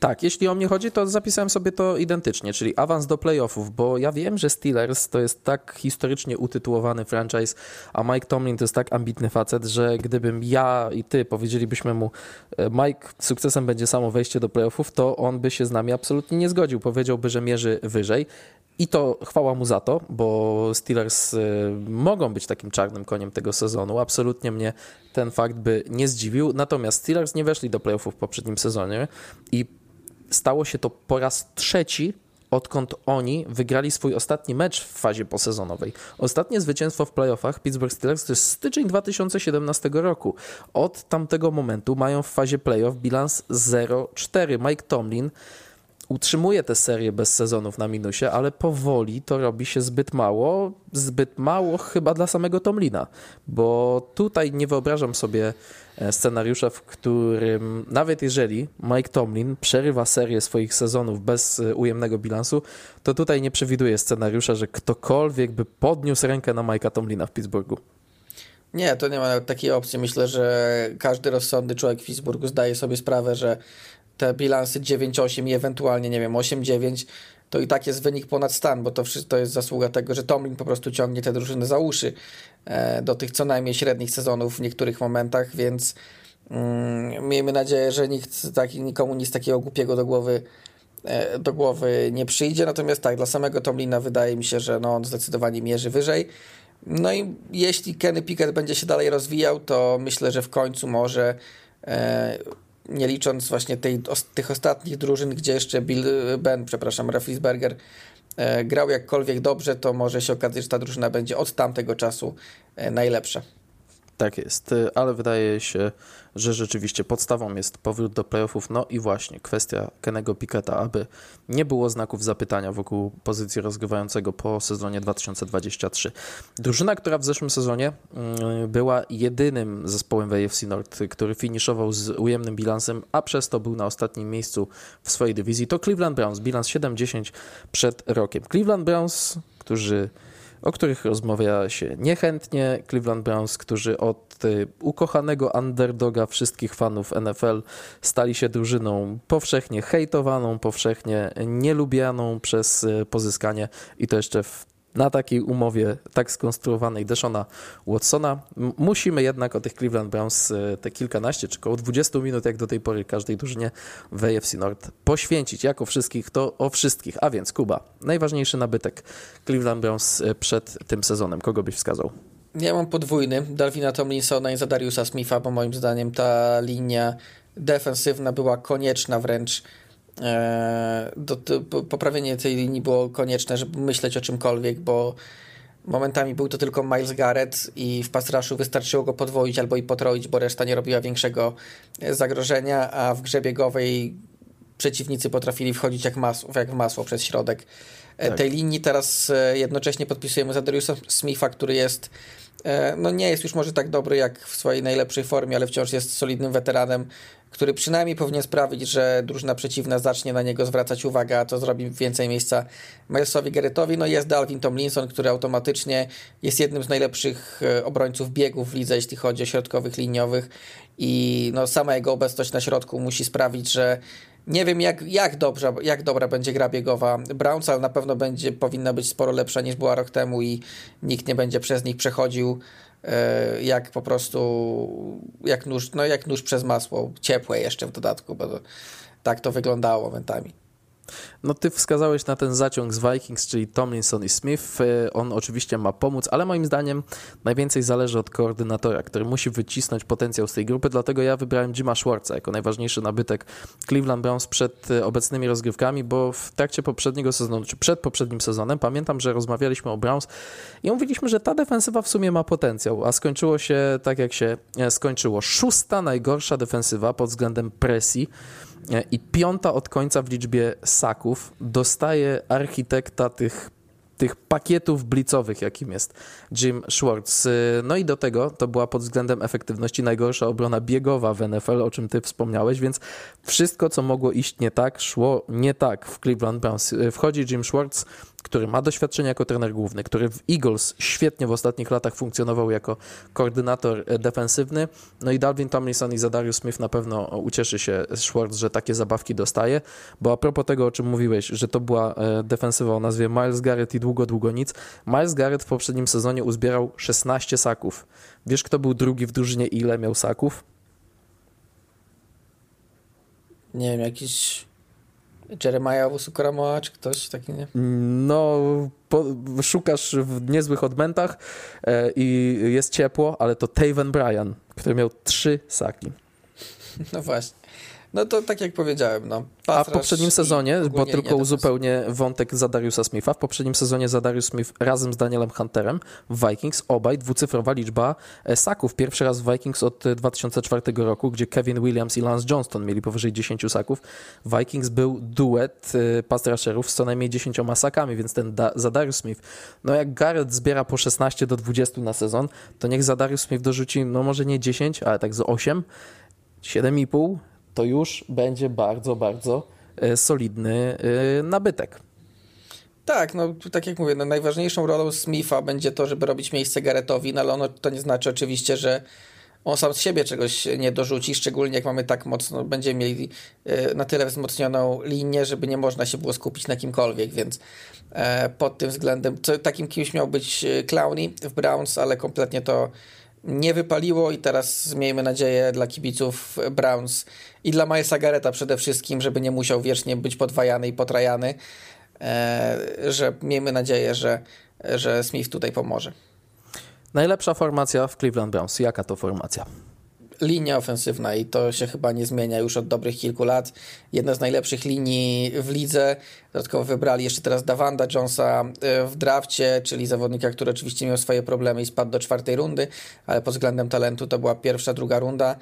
Tak, jeśli o mnie chodzi, to zapisałem sobie to identycznie, czyli awans do playoffów, bo ja wiem, że Steelers to jest tak historycznie utytułowany franchise, a Mike Tomlin to jest tak ambitny facet, że gdybym ja i ty powiedzielibyśmy mu, e, Mike, sukcesem będzie samo wejście do playoffów, to on by się z nami absolutnie nie zgodził. Powiedziałby, że mierzy wyżej. I to chwała mu za to, bo Steelers y, mogą być takim czarnym koniem tego sezonu. Absolutnie mnie ten fakt by nie zdziwił. Natomiast Steelers nie weszli do playoffów w poprzednim sezonie i stało się to po raz trzeci, odkąd oni wygrali swój ostatni mecz w fazie posezonowej. Ostatnie zwycięstwo w playoffach Pittsburgh Steelers to jest styczeń 2017 roku. Od tamtego momentu mają w fazie playoff bilans 0-4. Mike Tomlin utrzymuje tę serię bez sezonów na minusie, ale powoli to robi się zbyt mało, zbyt mało chyba dla samego Tomlina, bo tutaj nie wyobrażam sobie e, scenariusza, w którym nawet jeżeli Mike Tomlin przerywa serię swoich sezonów bez e, ujemnego bilansu, to tutaj nie przewiduję scenariusza, że ktokolwiek by podniósł rękę na Mike'a Tomlina w Pittsburghu. Nie, to nie ma takiej opcji. Myślę, że każdy rozsądny człowiek w Pittsburghu zdaje sobie sprawę, że te bilansy 9-8 i ewentualnie, nie wiem, 8-9, to i tak jest wynik ponad stan, bo to wszystko jest zasługa tego, że Tomlin po prostu ciągnie te drużyny za uszy e, do tych co najmniej średnich sezonów w niektórych momentach, więc Mm, miejmy nadzieję, że nikt taki, nikomu nic takiego głupiego do głowy e, do głowy nie przyjdzie. Natomiast tak, dla samego Tomlina wydaje mi się, że no, on zdecydowanie mierzy wyżej. No i jeśli Kenny Pickett będzie się dalej rozwijał, to myślę, że w końcu może e, nie licząc właśnie tej, tych ostatnich drużyn, gdzie jeszcze Bill Ben, przepraszam, Raffisberger e, grał jakkolwiek dobrze, to może się okazać, że ta drużyna będzie od tamtego czasu e, najlepsza. Tak jest, y, ale wydaje się, że rzeczywiście podstawą jest powrót do playoffów. No i właśnie kwestia Kenego Picketa, aby nie było znaków zapytania wokół pozycji rozgrywającego po sezonie 2023. Drużyna, która w zeszłym sezonie mm, była jedynym zespołem w AFC North, który finiszował z ujemnym bilansem, a przez to był na ostatnim miejscu w swojej dywizji, to Cleveland Browns. Bilans 7-10 przed rokiem. Cleveland Browns, którzy o których rozmawia się niechętnie. Cleveland Browns, którzy od y, ukochanego underdoga wszystkich fanów NFL stali się drużyną powszechnie hejtowaną, powszechnie nielubianą przez y, pozyskanie i to jeszcze w na takiej umowie tak skonstruowanej Deshona Watsona. Musimy jednak o tych Cleveland Browns e, te kilkanaście czy około 20 minut, jak do tej pory każdej drużynie w AFC North poświęcić. Jako wszystkich, to o wszystkich. A więc Kuba, najważniejszy nabytek Cleveland Browns e, przed tym sezonem. Kogo byś wskazał? Ja mam podwójny. Dalvina Tomlinsona i Zadariusa Smitha, bo moim zdaniem ta linia defensywna była konieczna wręcz do, do, poprawienie tej linii było konieczne, żeby myśleć o czymkolwiek, bo momentami był to tylko Miles Garrett i w pass wystarczyło go podwoić albo i potroić, bo reszta nie robiła większego zagrożenia, a w grze biegowej przeciwnicy potrafili wchodzić jak, masło, jak w masło przez środek e, tak. tej linii. Teraz e, jednocześnie podpisujemy za Dariusa Smitha, który jest no nie jest już może tak dobry jak w swojej najlepszej formie, ale wciąż jest solidnym weteranem, który przynajmniej powinien sprawić, że drużyna przeciwna zacznie na niego zwracać uwagę, a to zrobi więcej miejsca Milesowi Garrettowi. No jest Dalvin Tomlinson, który automatycznie jest jednym z najlepszych e, obrońców biegów w lidze, jeśli chodzi o środkowych liniowych i no sama jego obecność na środku musi sprawić, że nie wiem jak, jak, dobrze, jak dobra będzie gra biegowa Browns, ale na pewno będzie, powinna być sporo lepsza niż była rok temu i nikt nie będzie przez nich przechodził E, jak po prostu jak nóż, no jak nóż przez masło, ciepłe jeszcze w dodatku, bo to, tak to wyglądało momentami. No ty wskazałeś na ten zaciąg z Vikings, czyli Tomlinson i Smith. E, on oczywiście ma pomóc, ale moim zdaniem najwięcej zależy od koordynatora, który musi wycisnąć potencjał z tej grupy, dlatego ja wybrałem Jima Schwartza jako najważniejszy nabytek Cleveland Browns przed e, obecnymi rozgrywkami, bo w trakcie poprzedniego sezonu, czy przed poprzednim sezonem, pamiętam, że rozmawialiśmy o Browns i mówiliśmy, że ta defensywa w sumie ma potencjał, a skończyło się tak, jak się e, skończyło. Szósta najgorsza defensywa pod względem presji i piąta od końca w liczbie saków dostaje architekta tych, tych pakietów blicowych, jakim jest Jim Schwartz. E, no i do tego to była pod względem efektywności najgorsza obrona biegowa w NFL, o czym ty wspomniałeś, więc wszystko, co mogło iść nie tak, szło nie tak w Cleveland Browns. E, wchodzi Jim Schwartz, który ma doświadczenie jako trener główny, który w Eagles świetnie w ostatnich latach funkcjonował jako koordynator e, defensywny. No i Dalvin Tomlinson i Zadarius Smith na pewno ucieszy się Schwartz, że takie zabawki dostaje, bo a propos tego, o czym mówiłeś, że to była e, defensywa o nazwie Miles Garrett i długo, długo nic. Miles Garrett w poprzednim sezonie uzbierał 16 saków. Wiesz, kto był drugi w drużynie i ile miał saków? Nie wiem, jakiś Jeremiah Owusu-Koramoa, czy ktoś taki, nie? No, po, szukasz w niezłych odmętach e, i jest ciepło, ale to Taven Bryan, który miał trzy saki. (laughs) No właśnie. No to tak jak powiedziałem, no. A w poprzednim sezonie, bo tylko uzupełnię wątek Zadariusa Smitha, w poprzednim sezonie Zadarius Smith razem z Danielem Hunterem w Vikings, obaj dwucyfrowa liczba e, saków. Pierwszy raz w Vikings od 2004 e, roku, gdzie Kevin Williams i Lance Johnston mieli powyżej 10 saków. Vikings był duet e, pass rusherów z co najmniej 10 sakami, więc ten da Zadarius Smith, no jak Garrett zbiera po 16 do 20 na sezon, to niech Zadarius Smith dorzuci, no może nie 10, ale tak z 8, 7,5 to już będzie bardzo, bardzo e, solidny e, nabytek. Tak, no tak jak mówię, no, najważniejszą rolą Smitha będzie to, żeby robić miejsce Garrettowi, no ale ono, to nie znaczy oczywiście, że on sam z siebie czegoś nie dorzuci, szczególnie jak mamy tak mocno, będziemy mieli e, na tyle wzmocnioną linię, żeby nie można się było skupić na kimkolwiek, więc pod tym względem, takim kimś miał być Clowny w Browns, ale kompletnie to nie wypaliło i teraz miejmy nadzieję dla kibiców Browns i dla Milesa Garreta przede wszystkim, żeby nie musiał wiecznie być podwajany i potrajany, e, że miejmy nadzieję, że, że Smith tutaj pomoże. Najlepsza formacja w Cleveland Browns. Jaka to formacja? Linia ofensywna i to się chyba nie zmienia już od dobrych kilku lat. Jedna z najlepszych linii w lidze. Dodatkowo wybrali jeszcze teraz Davanda Jonesa e, w drafcie, czyli zawodnika, który oczywiście miał swoje problemy i spadł do czwartej rundy, ale pod względem talentu to była pierwsza, druga runda.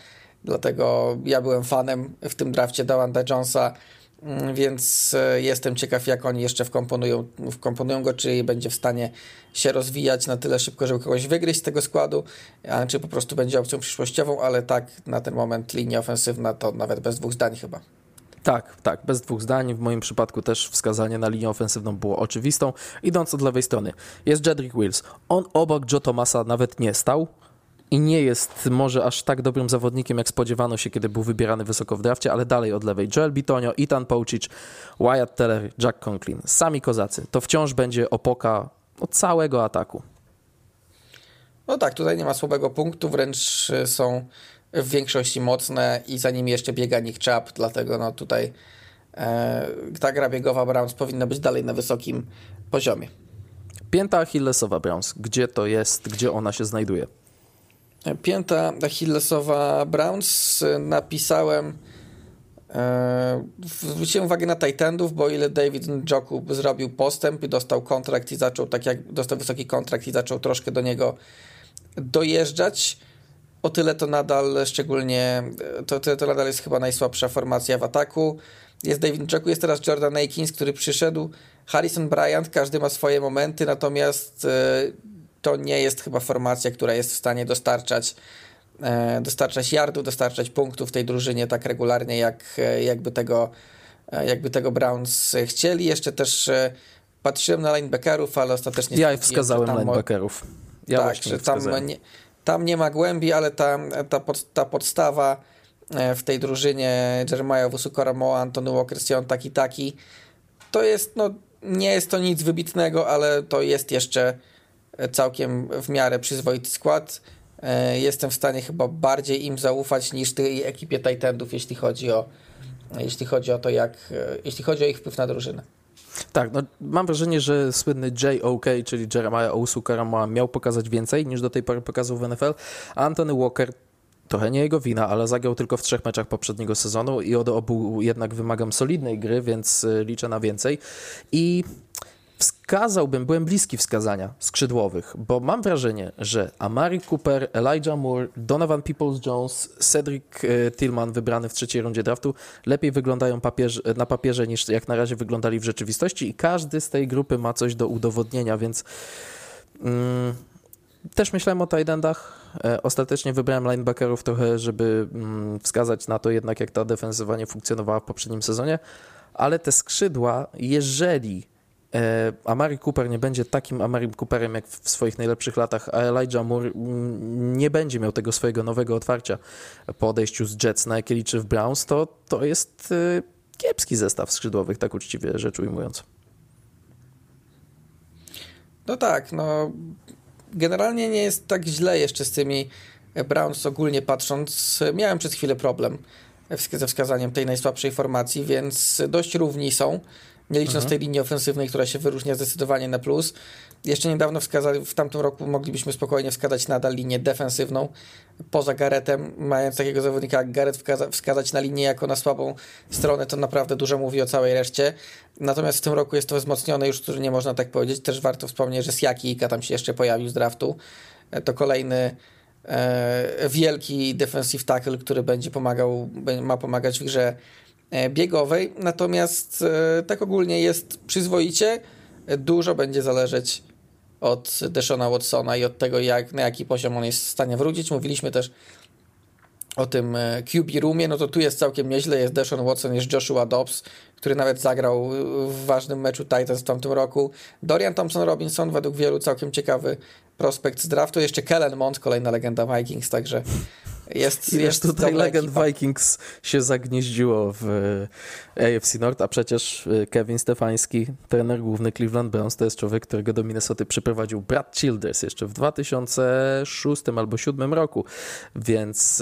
Dlatego ja byłem fanem w tym drafcie Davanda Jonesa. Mm, więc e, jestem ciekaw, jak oni jeszcze wkomponują, wkomponują go, czy będzie w stanie się rozwijać na tyle szybko, żeby kogoś wygryźć z tego składu, a czy po prostu będzie opcją przyszłościową, ale tak, na ten moment linia ofensywna to nawet bez dwóch zdań chyba. Tak, tak, bez dwóch zdań. W moim przypadku też wskazanie na linię ofensywną było oczywistą. Idąc od lewej strony, jest Jedrick Wills. On obok Joe Thomasa nawet nie stał, i nie jest może aż tak dobrym zawodnikiem, jak spodziewano się, kiedy był wybierany wysoko w drafcie, ale dalej od lewej. Joel Bitonio, Ethan Poucic, Wyatt Teller, Jack Conklin. Sami kozacy. To wciąż będzie opoka od całego ataku. No tak, tutaj nie ma słabego punktu, wręcz y, są w większości mocne i za nimi jeszcze biega Nick Chubb, dlatego no tutaj e, ta gra biegowa Browns powinna być dalej na wysokim poziomie. Pięta Achillesowa Browns. Gdzie to jest? Gdzie ona się znajduje? Pięta Achillesowa Browns. Napisałem e, zwróciłem uwagę na Titanów, bo ile David Njoku zrobił postęp i dostał kontrakt i zaczął, tak jak dostał wysoki kontrakt i zaczął troszkę do niego dojeżdżać, o tyle to nadal szczególnie, to, to, to nadal jest chyba najsłabsza formacja w ataku. Jest David Njoku, jest teraz Jordan Akins, który przyszedł, Harrison Bryant, każdy ma swoje momenty, natomiast e, to nie jest chyba formacja, która jest w stanie dostarczać e, dostarczać yardów, dostarczać punktów tej drużynie tak regularnie, jak e, jakby tego, e, jakby tego Browns chcieli. Jeszcze też patrzyłem na linebackerów, ale ostatecznie... Ja wskazałem linebackerów. Ja tak, że tam nie, tam nie ma głębi, ale ta, ta, pod, ta podstawa w tej drużynie Jeremiah Wusukaramoa, Antony Walker, Sion, taki, taki, to jest, no, nie jest to nic wybitnego, ale to jest jeszcze całkiem w miarę przyzwoity skład. E, jestem w stanie chyba bardziej im zaufać niż tej ekipie Titanów, jeśli chodzi o jeśli chodzi o to, jak e, jeśli chodzi o ich wpływ na drużynę. Tak, no mam wrażenie, że słynny JOK, czyli Jeremiah Ousu Karama miał pokazać więcej niż do tej pory pokazał w NFL, Anthony Walker trochę nie jego wina, ale zagrał tylko w trzech meczach poprzedniego sezonu i od obu jednak wymagam solidnej gry, więc e, liczę na więcej. I wskazałbym, byłem bliski wskazania skrzydłowych, bo mam wrażenie, że Amari Cooper, Elijah Moore, Donovan Peoples-Jones, Cedric e, Tillman wybrany w trzeciej rundzie draftu lepiej wyglądają papierze, na papierze niż jak na razie wyglądali w rzeczywistości i każdy z tej grupy ma coś do udowodnienia, więc mm, też myślałem o tight endach. E, ostatecznie wybrałem linebackerów trochę, żeby mm, wskazać na to jednak, jak ta defensywa nie funkcjonowała w poprzednim sezonie, ale te skrzydła, jeżeli E, Amari Cooper nie będzie takim Amari Cooperem jak w swoich najlepszych latach, a Elijah Moore mm, nie będzie miał tego swojego nowego otwarcia po odejściu z Jets, na jakie liczy w Browns, to, to jest e, kiepski zestaw skrzydłowych, tak uczciwie rzecz ujmując. No tak, no generalnie nie jest tak źle jeszcze z tymi Browns ogólnie patrząc. Miałem przez chwilę problem ze wskazaniem tej najsłabszej formacji, więc dość równi są nie licząc mhm. tej linii ofensywnej, która się wyróżnia zdecydowanie na plus. Jeszcze niedawno wskazali, w tamtym roku moglibyśmy spokojnie wskazać nadal linię defensywną. Poza Garetem, mając takiego zawodnika jak Garet, wskazać na linię jako na słabą stronę, to naprawdę dużo mówi o całej reszcie. Natomiast w tym roku jest to wzmocnione, już nie można tak powiedzieć. Też warto wspomnieć, że Siaki tam się jeszcze pojawił z draftu. E, to kolejny e, wielki defensive tackle, który będzie pomagał, ma pomagać w grze biegowej, natomiast e, tak ogólnie jest przyzwoicie. Dużo będzie zależeć od Deshona Watsona i od tego, jak, na jaki poziom on jest w stanie wrócić. Mówiliśmy też o tym e, QB roomie, no to tu jest całkiem nieźle. Jest Deshaun Watson, jest Joshua Dobbs, który nawet zagrał w ważnym meczu Titans w tamtym roku. Dorian Thompson-Robinson, według wielu całkiem ciekawy prospekt z draftu. Jeszcze Kellen Mond, kolejna legenda Vikings, także Jest, Ileż jest tutaj legend ekipa. Vikings się zagnieździło w e, AFC North, a przecież e, Kevin Stefański, trener główny Cleveland Browns, to jest człowiek, którego do Minnesoty przyprowadził Brad Childers jeszcze w 2006 albo 2007 roku, więc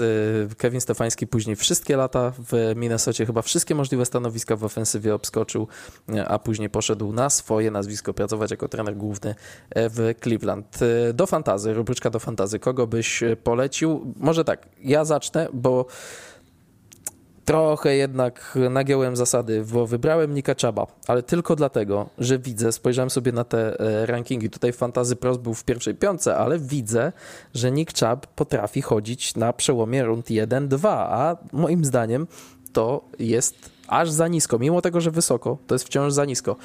e, Kevin Stefański później wszystkie lata w Minnesocie, chyba wszystkie możliwe stanowiska w ofensywie obskoczył, a później poszedł na swoje nazwisko pracować jako trener główny w Cleveland. Do fantazy, rubryczka do fantazy. Kogo byś e, polecił? Może tak, ja zacznę, bo trochę jednak nagiąłem zasady, bo wybrałem Nika Chaba, ale tylko dlatego, że widzę, spojrzałem sobie na te e, rankingi, tutaj Fantazy Pros był w pierwszej piątce, ale widzę, że Nick Chubb potrafi chodzić na przełomie rund 1-2, a moim zdaniem to jest aż za nisko, mimo tego, że wysoko, to jest wciąż za nisko.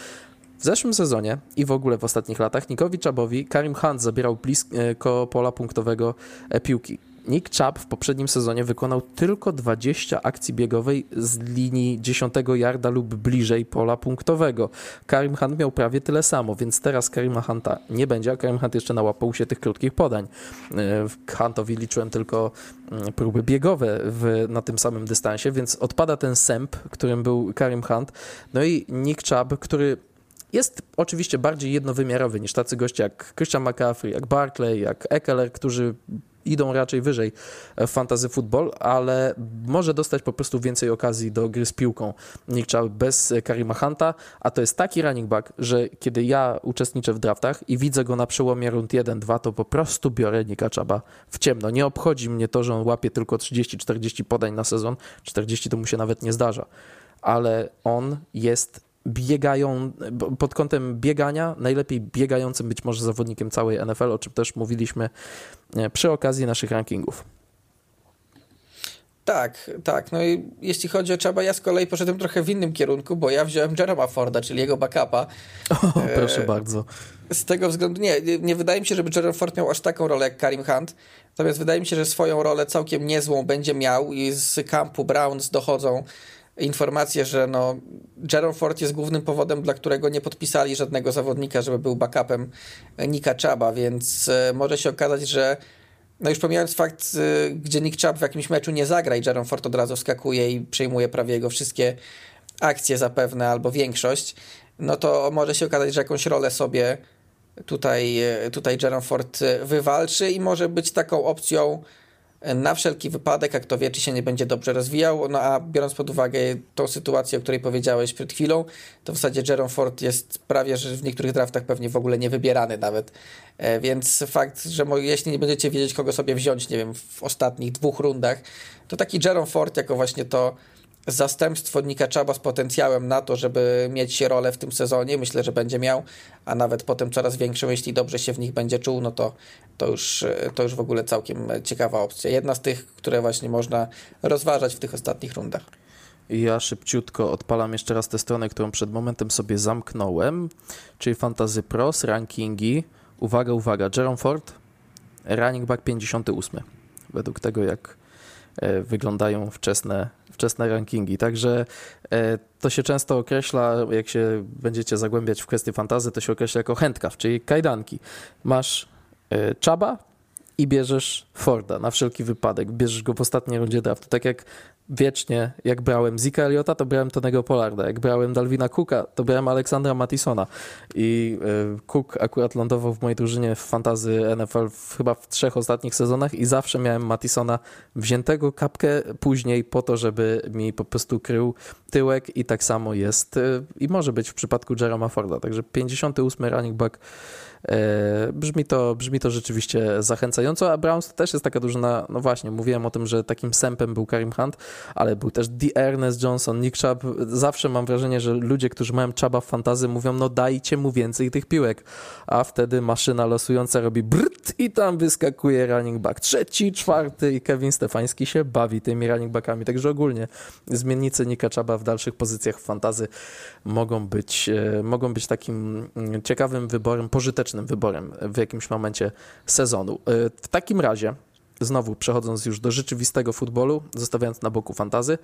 W zeszłym sezonie i w ogóle w ostatnich latach Nikowi Chubowi Karim Hunt zabierał blisko pola punktowego e, piłki. Nick Chubb w poprzednim sezonie wykonał tylko 20 akcji biegowej z linii 10 yarda lub bliżej pola punktowego. Karim Hunt miał prawie tyle samo, więc teraz Karima Hunta nie będzie, a Karim Hunt jeszcze nałapał się tych krótkich podań. E, Huntowi liczyłem tylko mm, próby biegowe w, na tym samym dystansie, więc odpada ten sęp, którym był Karim Hunt. No i Nick Chubb, który jest oczywiście bardziej jednowymiarowy niż tacy goście jak Christian McCaffrey, jak Barkley, jak Eckler, którzy idą raczej wyżej w fantasy football, ale może dostać po prostu więcej okazji do gry z piłką. Nick Chubb bez Karima Hunta, a to jest taki running back, że kiedy ja uczestniczę w draftach i widzę go na przełomie rund 1-2, to po prostu biorę Nicka Chubba w ciemno. Nie obchodzi mnie to, że on łapie tylko 30-40 podań na sezon, 40 to mu się nawet nie zdarza, ale on jest biegają, pod kątem biegania, najlepiej biegającym być może zawodnikiem całej NFL, o czym też mówiliśmy e, przy okazji naszych rankingów. Tak, tak. No i jeśli chodzi o Czaba, ja z kolei poszedłem trochę w innym kierunku, bo ja wziąłem Jeroma Forda, czyli jego backupa. (laughs) O, proszę e... bardzo. Z tego względu, nie, nie wydaje mi się, żeby Jerome Ford miał aż taką rolę jak Karim Hunt, natomiast wydaje mi się, że swoją rolę całkiem niezłą będzie miał i z kampu Browns dochodzą informacje, że no, Jerome Ford jest głównym powodem, dla którego nie podpisali żadnego zawodnika, żeby był backupem Nika Chuba, więc e, może się okazać, że no już pomijając fakt, e, gdzie Nick Chubb w jakimś meczu nie zagra i Jerome Ford od razu skakuje i przejmuje prawie jego wszystkie akcje zapewne, albo większość, no to może się okazać, że jakąś rolę sobie tutaj, e, tutaj Jerome Ford wywalczy i może być taką opcją na wszelki wypadek, jak to wie, czy się nie będzie dobrze rozwijał. No a biorąc pod uwagę tą sytuację, o której powiedziałeś przed chwilą, to w zasadzie Jerome Ford jest prawie, że w niektórych draftach pewnie w ogóle nie wybierany nawet. Więc fakt, że jeśli nie będziecie wiedzieć, kogo sobie wziąć, nie wiem, w ostatnich dwóch rundach, to taki Jerome Ford jako właśnie to zastępstwo Nika Chuba z potencjałem na to, żeby mieć rolę w tym sezonie. Myślę, że będzie miał, a nawet potem coraz większą, jeśli dobrze się w nich będzie czuł, no to, to, już, to już w ogóle całkiem ciekawa opcja. Jedna z tych, które właśnie można rozważać w tych ostatnich rundach. Ja szybciutko odpalam jeszcze raz tę stronę, którą przed momentem sobie zamknąłem, czyli Fantasy Pros, rankingi. Uwaga, uwaga, Jerome Ford, running back 58. Według tego, jak wyglądają wczesne, wczesne rankingi. Także to się często określa, jak się będziecie zagłębiać w kwestie fantazy, to się określa jako handcuff, czyli kajdanki. Masz Czaba i bierzesz Forda na wszelki wypadek. Bierzesz go w ostatniej rundzie draftu. Tak jak wiecznie, jak brałem Zika Eliota, to brałem Tonego Polarda. Jak brałem Dalvina Cooka, to brałem Aleksandra Matisona. I Cook akurat lądował w mojej drużynie w fantazy NFL w, chyba w trzech ostatnich sezonach i zawsze miałem Matisona wziętego kapkę później po to, żeby mi po prostu krył tyłek i tak samo jest i może być w przypadku Jeroma Forda. Także 58 running back Brzmi to, brzmi to rzeczywiście zachęcająco, a Browns to też jest taka drużyna, no właśnie, mówiłem o tym, że takim sępem był Karim Hunt, ale był też D. Ernest Johnson, Nick Chubb. Zawsze mam wrażenie, że ludzie, którzy mają Chuba w fantazy mówią, no dajcie mu więcej tych piłek, a wtedy maszyna losująca robi brt i tam wyskakuje running back trzeci, czwarty i Kevin Stefański się bawi tymi running backami, także ogólnie zmiennicy Nicka Chuba w dalszych pozycjach w fantazy mogą być, mogą być takim ciekawym wyborem, pożytecznym wyborem w jakimś momencie sezonu. W takim razie, znowu przechodząc już do rzeczywistego futbolu, zostawiając na boku fantazy,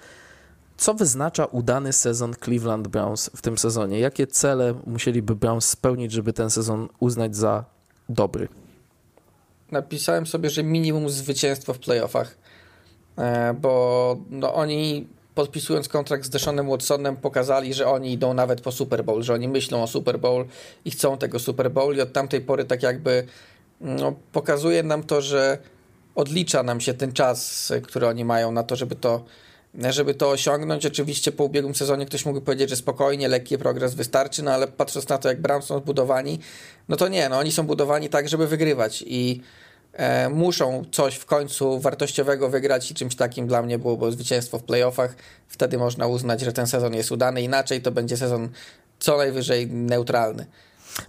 co wyznacza udany sezon Cleveland Browns w tym sezonie? Jakie cele musieliby Browns spełnić, żeby ten sezon uznać za dobry? Napisałem sobie, że minimum zwycięstwo w playoffach. e, bo no, oni podpisując kontrakt z Deshanem Watsonem pokazali, że oni idą nawet po Super Bowl, że oni myślą o Super Bowl i chcą tego Super Bowl i od tamtej pory tak jakby no, pokazuje nam to, że odlicza nam się ten czas, który oni mają na to, żeby to żeby to osiągnąć. Oczywiście po ubiegłym sezonie ktoś mógł powiedzieć, że spokojnie, lekki progres wystarczy, no ale patrząc na to, jak Browns są zbudowani, no to nie, no oni są budowani tak, żeby wygrywać i e, muszą coś w końcu wartościowego wygrać i czymś takim dla mnie było zwycięstwo w playoffach. Wtedy można uznać, że ten sezon jest udany, inaczej to będzie sezon co najwyżej neutralny.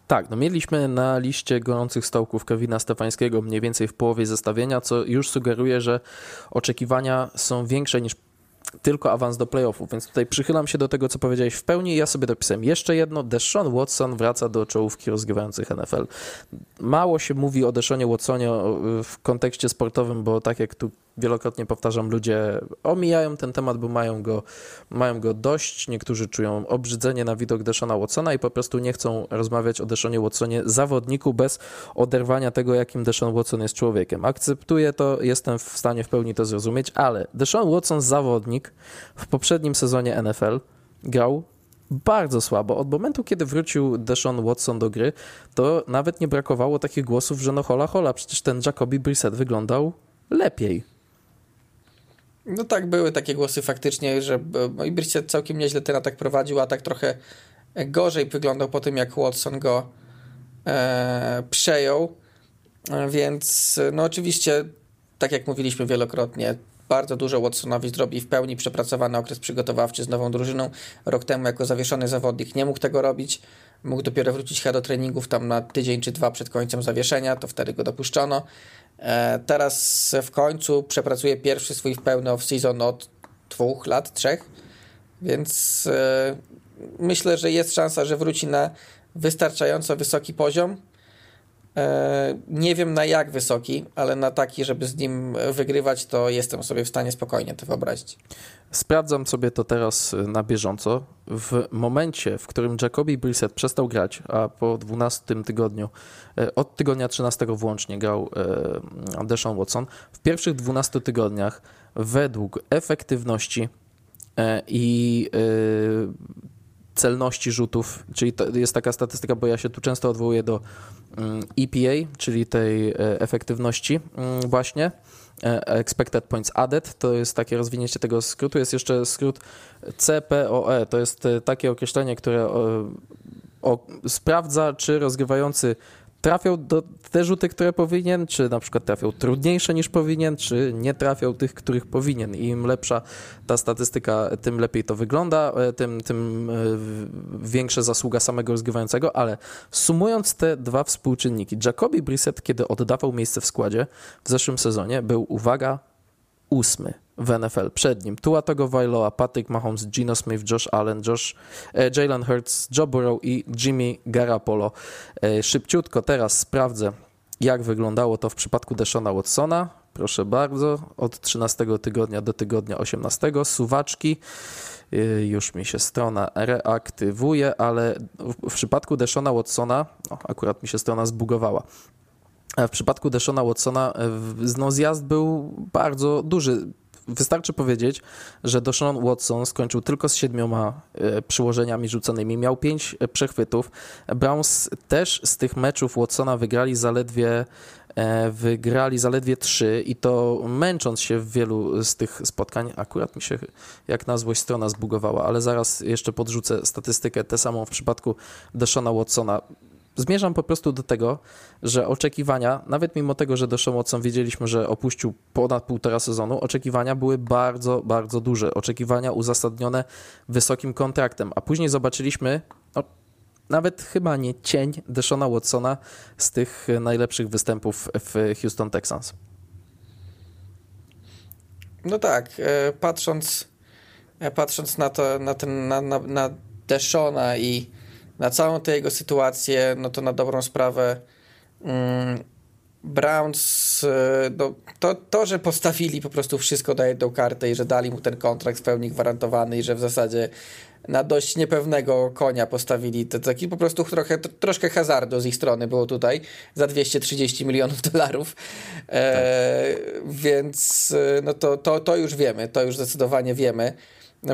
Tak, no mieliśmy na liście gorących stołków Kevina Stefańskiego mniej więcej w połowie zestawienia, co już sugeruje, że oczekiwania są większe niż tylko awans do playoffów, więc tutaj przychylam się do tego, co powiedziałeś w pełni. Ja sobie dopisałem jeszcze jedno. Deshaun Watson wraca do czołówki rozgrywających NFL. Mało się mówi o Deshaunie Watsonie w kontekście sportowym, bo tak jak tu wielokrotnie powtarzam, ludzie omijają ten temat, bo mają go, mają go dość. Niektórzy czują obrzydzenie na widok Deshona Watsona i po prostu nie chcą rozmawiać o Deshonie Watsonie zawodniku bez oderwania tego, jakim Deshaun Watson jest człowiekiem. Akceptuję to, jestem w stanie w pełni to zrozumieć, ale Deshaun Watson zawodnik w poprzednim sezonie NFL grał bardzo słabo. Od momentu, kiedy wrócił Deshaun Watson do gry, to nawet nie brakowało takich głosów, że no hola hola, przecież ten Jacoby Brissett wyglądał lepiej. No tak, były takie głosy faktycznie, że i Brissett całkiem nieźle ten atak prowadził, a tak trochę gorzej wyglądał po tym, jak Watson go e, przejął. Więc no oczywiście, tak jak mówiliśmy wielokrotnie, bardzo dużo Watsonowi zrobi w pełni przepracowany okres przygotowawczy z nową drużyną. Rok temu jako zawieszony zawodnik nie mógł tego robić. Mógł dopiero wrócić do treningów tam na tydzień czy dwa przed końcem zawieszenia, to wtedy go dopuszczono. E, teraz w końcu przepracuje pierwszy swój pełny off-season od dwóch lat, trzech, więc e, myślę, że jest szansa, że wróci na wystarczająco wysoki poziom. E, nie wiem na jak wysoki, ale na taki, żeby z nim wygrywać, to jestem sobie w stanie spokojnie to wyobrazić. Sprawdzam sobie to teraz na bieżąco. W momencie, w którym Jacobi Brissett przestał grać, a po 12 tygodniu, e, od tygodnia 13 włącznie grał e, Deshaun Watson, w pierwszych 12 tygodniach według efektywności i celności rzutów, czyli jest taka statystyka, bo ja się tu często odwołuję do mm, EPA, czyli tej efektywności mm, właśnie, E, expected Points Added, to jest takie rozwinięcie tego skrótu. Jest jeszcze skrót CPOE, to jest e, takie określenie, które o, o, sprawdza, czy rozgrywający trafiał do te rzuty, które powinien, czy na przykład trafiał trudniejsze niż powinien, czy nie trafiał tych, których powinien. I im lepsza ta statystyka, tym lepiej to wygląda, e, tym, tym e, większa zasługa samego rozgrywającego, ale sumując te dwa współczynniki, Jacobi Brissett, kiedy oddawał miejsce w składzie w zeszłym sezonie, był, uwaga, ósmy w NFL. Przed nim Tua Tagovailoa, Patrick Mahomes, Gino Smith, Josh Allen, Josh, e, Jalen Hurts, Joe Burrow i Jimmy Garoppolo. E, szybciutko teraz sprawdzę, jak wyglądało to w przypadku Deshona Watsona. Proszę bardzo, od 13 tygodnia do tygodnia 18. Suwaczki. E, już mi się strona reaktywuje, ale w przypadku Deshona Watsona, akurat mi się strona zbugowała. W przypadku Deshona Watsona no, zjazd był bardzo duży. Wystarczy powiedzieć, że Deshaun Watson skończył tylko z siedmioma e, przyłożeniami rzuconymi, miał pięć e, przechwytów. Browns też z tych meczów Watsona wygrali zaledwie e, wygrali zaledwie trzy i to męcząc się w wielu z tych spotkań, akurat mi się jak na złość strona zbugowała, ale zaraz jeszcze podrzucę statystykę, tę samą w przypadku Deshona Watsona zmierzam po prostu do tego, że oczekiwania, nawet mimo tego, że Deshaun wiedzieliśmy, że opuścił ponad półtora sezonu, oczekiwania były bardzo, bardzo duże. Oczekiwania uzasadnione wysokim kontraktem, a później zobaczyliśmy no, nawet chyba nie cień Deshauna Watsona z tych najlepszych występów w Houston Texans. No tak, e, patrząc, e, patrząc na to, na ten, na, na, na Deshona i na całą tę jego sytuację, no to na dobrą sprawę mm, Browns, e, no, to, to, że postawili po prostu wszystko na jedną kartę i że dali mu ten kontrakt w pełni gwarantowany i że w zasadzie na dość niepewnego konia postawili. To taki po prostu trochę, troszkę hazardu z ich strony było tutaj za 230 milionów (laughs) dolarów. E, więc e, no to, to, to już wiemy, to już zdecydowanie wiemy.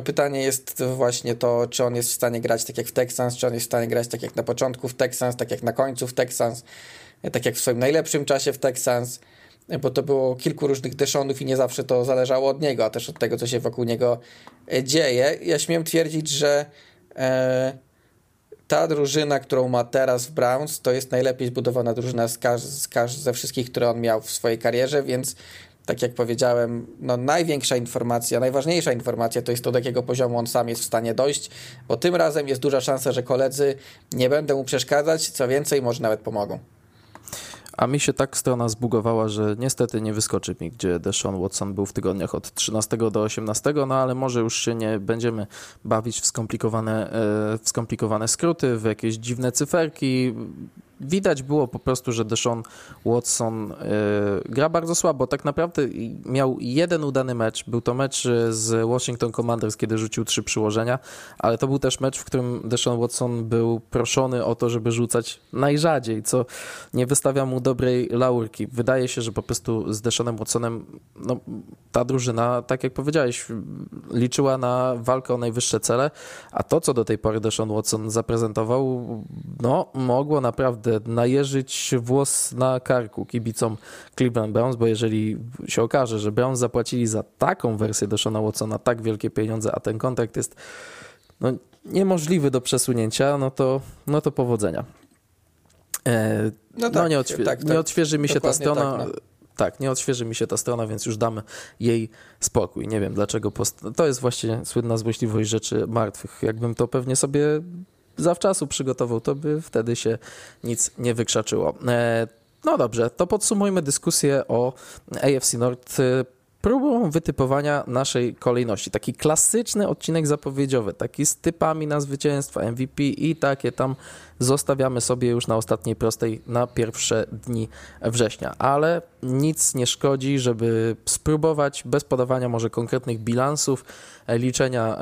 Pytanie jest właśnie to, czy on jest w stanie grać tak jak w Texans, czy on jest w stanie grać tak jak na początku w Texans, tak jak na końcu w Texans, tak jak w swoim najlepszym czasie w Texans bo to było kilku różnych Deshonów i nie zawsze to zależało od niego, a też od tego, co się wokół niego e, dzieje. Ja śmiem twierdzić, że e, ta drużyna, którą ma teraz w Browns, to jest najlepiej zbudowana drużyna z każ, z każ, ze wszystkich, które on miał w swojej karierze, więc tak jak powiedziałem, no największa informacja, najważniejsza informacja to jest to, do jakiego poziomu on sam jest w stanie dojść, bo tym razem jest duża szansa, że koledzy nie będą mu przeszkadzać, co więcej, może nawet pomogą. A mi się tak strona zbugowała, że niestety nie wyskoczy mi, gdzie Deshaun Watson był w tygodniach od 13 do 18, no ale może już się nie będziemy bawić w skomplikowane, e, w skomplikowane skróty, w jakieś dziwne cyferki widać było po prostu, że Deshaun Watson y, gra bardzo słabo. Tak naprawdę miał jeden udany mecz. Był to mecz e, z Washington Commanders, kiedy rzucił trzy przyłożenia, ale to był też mecz, w którym Deshaun Watson był proszony o to, żeby rzucać najrzadziej, co nie wystawia mu dobrej laurki. Wydaje się, że po prostu z Deshaunem Watsonem no, ta drużyna, tak jak powiedziałeś, liczyła na walkę o najwyższe cele, a to, co do tej pory Deshaun Watson zaprezentował, no, mogło naprawdę najeżyć włos na karku kibicom Cleveland Browns, bo jeżeli się okaże, że Browns zapłacili za taką wersję do Shona Watsona tak wielkie pieniądze, a ten kontrakt jest no, niemożliwy do przesunięcia, no to, no to powodzenia. E, no, no tak, nie, odświe tak, tak, nie odświeży mi się ta strona. Tak, no. tak, nie odświeży mi się ta strona, więc już damy jej spokój. Nie wiem dlaczego. To jest właśnie słynna złośliwość rzeczy martwych. Jakbym to pewnie sobie zawczasu przygotował, to by wtedy się nic nie wykrzaczyło. E, no dobrze, to podsumujmy dyskusję o AFC North e, próbą wytypowania naszej kolejności. Taki klasyczny odcinek zapowiedziowy, taki z typami na zwycięstwa, MVP i takie tam zostawiamy sobie już na ostatniej prostej na pierwsze dni września. Ale nic nie szkodzi, żeby spróbować bez podawania może konkretnych bilansów, e, liczenia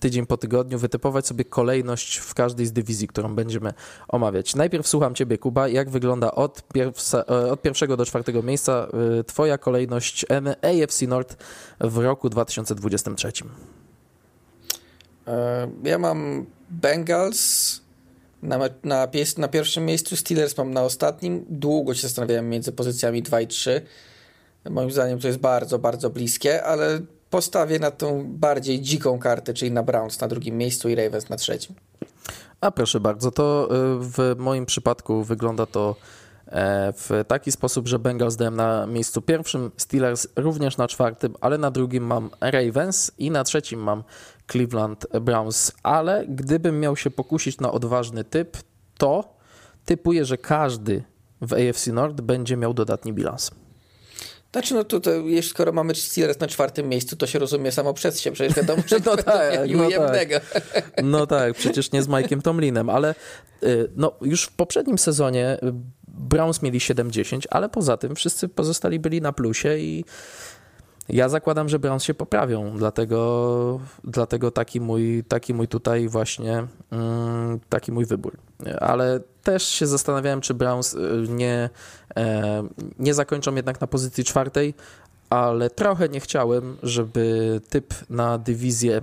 tydzień po tygodniu, wytypować sobie kolejność w każdej z dywizji, którą będziemy omawiać. Najpierw słucham Ciebie, Kuba, jak wygląda od, pierwsze, od pierwszego do czwartego miejsca e, Twoja kolejność AFC North w roku 2023? E, ja mam Bengals, na, na, na pierwszym miejscu Steelers mam na ostatnim. Długo się zastanawiałem między pozycjami 2 i 3. Moim zdaniem to jest bardzo, bardzo bliskie, ale postawię na tą bardziej dziką kartę, czyli na Browns na drugim miejscu i Ravens na trzecim. A proszę bardzo, to y, w moim przypadku wygląda to e, w taki sposób, że Bengals dałem na miejscu pierwszym, Steelers również na czwartym, ale na drugim mam Ravens i na trzecim mam Cleveland Browns, ale gdybym miał się pokusić na odważny typ, to typuję, że każdy w AFC Nord będzie miał dodatni bilans. Znaczy, no tutaj, skoro mamy Steelers na czwartym miejscu, to się rozumie samo przez się, przecież wiadomo, (laughs) że no tak, no tak. no tak, przecież nie z Mike'iem Tomlinem, ale y, no, już w poprzednim sezonie Browns mieli 7-10, ale poza tym wszyscy pozostali byli na plusie i ja zakładam, że Browns się poprawią, dlatego, dlatego taki, mój, taki mój tutaj właśnie mm, taki mój wybór. Ale też się zastanawiałem, czy Browns y, nie, e, nie zakończą jednak na pozycji czwartej, ale trochę nie chciałem, żeby typ na dywizję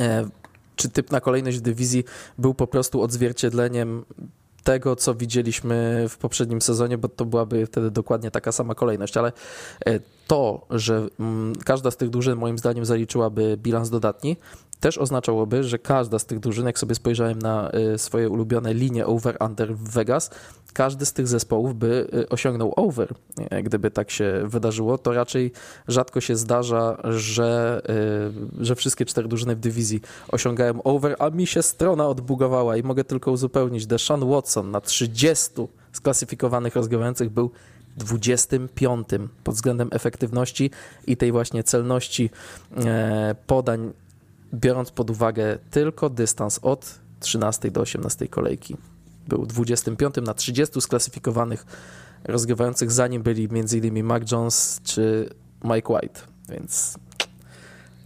e, czy typ na kolejność dywizji był po prostu odzwierciedleniem tego, co widzieliśmy w poprzednim sezonie, bo to byłaby wtedy dokładnie taka sama kolejność, ale e, to, że mm, każda z tych drużyn moim zdaniem zaliczyłaby bilans dodatni, też oznaczałoby, że każda z tych drużyn, jak sobie spojrzałem na e, swoje ulubione linie over-under w Vegas, każdy z tych zespołów by y, osiągnął over. Gdyby tak się wydarzyło, to raczej rzadko się zdarza, że, y, że wszystkie cztery drużyny w dywizji osiągają over, a mi się strona odbugowała i mogę tylko uzupełnić. Deshaun Watson na 30 sklasyfikowanych rozgrywających był 25 pod względem efektywności i tej właśnie celności e, podań, biorąc pod uwagę tylko dystans od 13 do 18 kolejki był 25 na 30 sklasyfikowanych rozgrywających, zanim byli m.in. Mac Jones czy Mike White, więc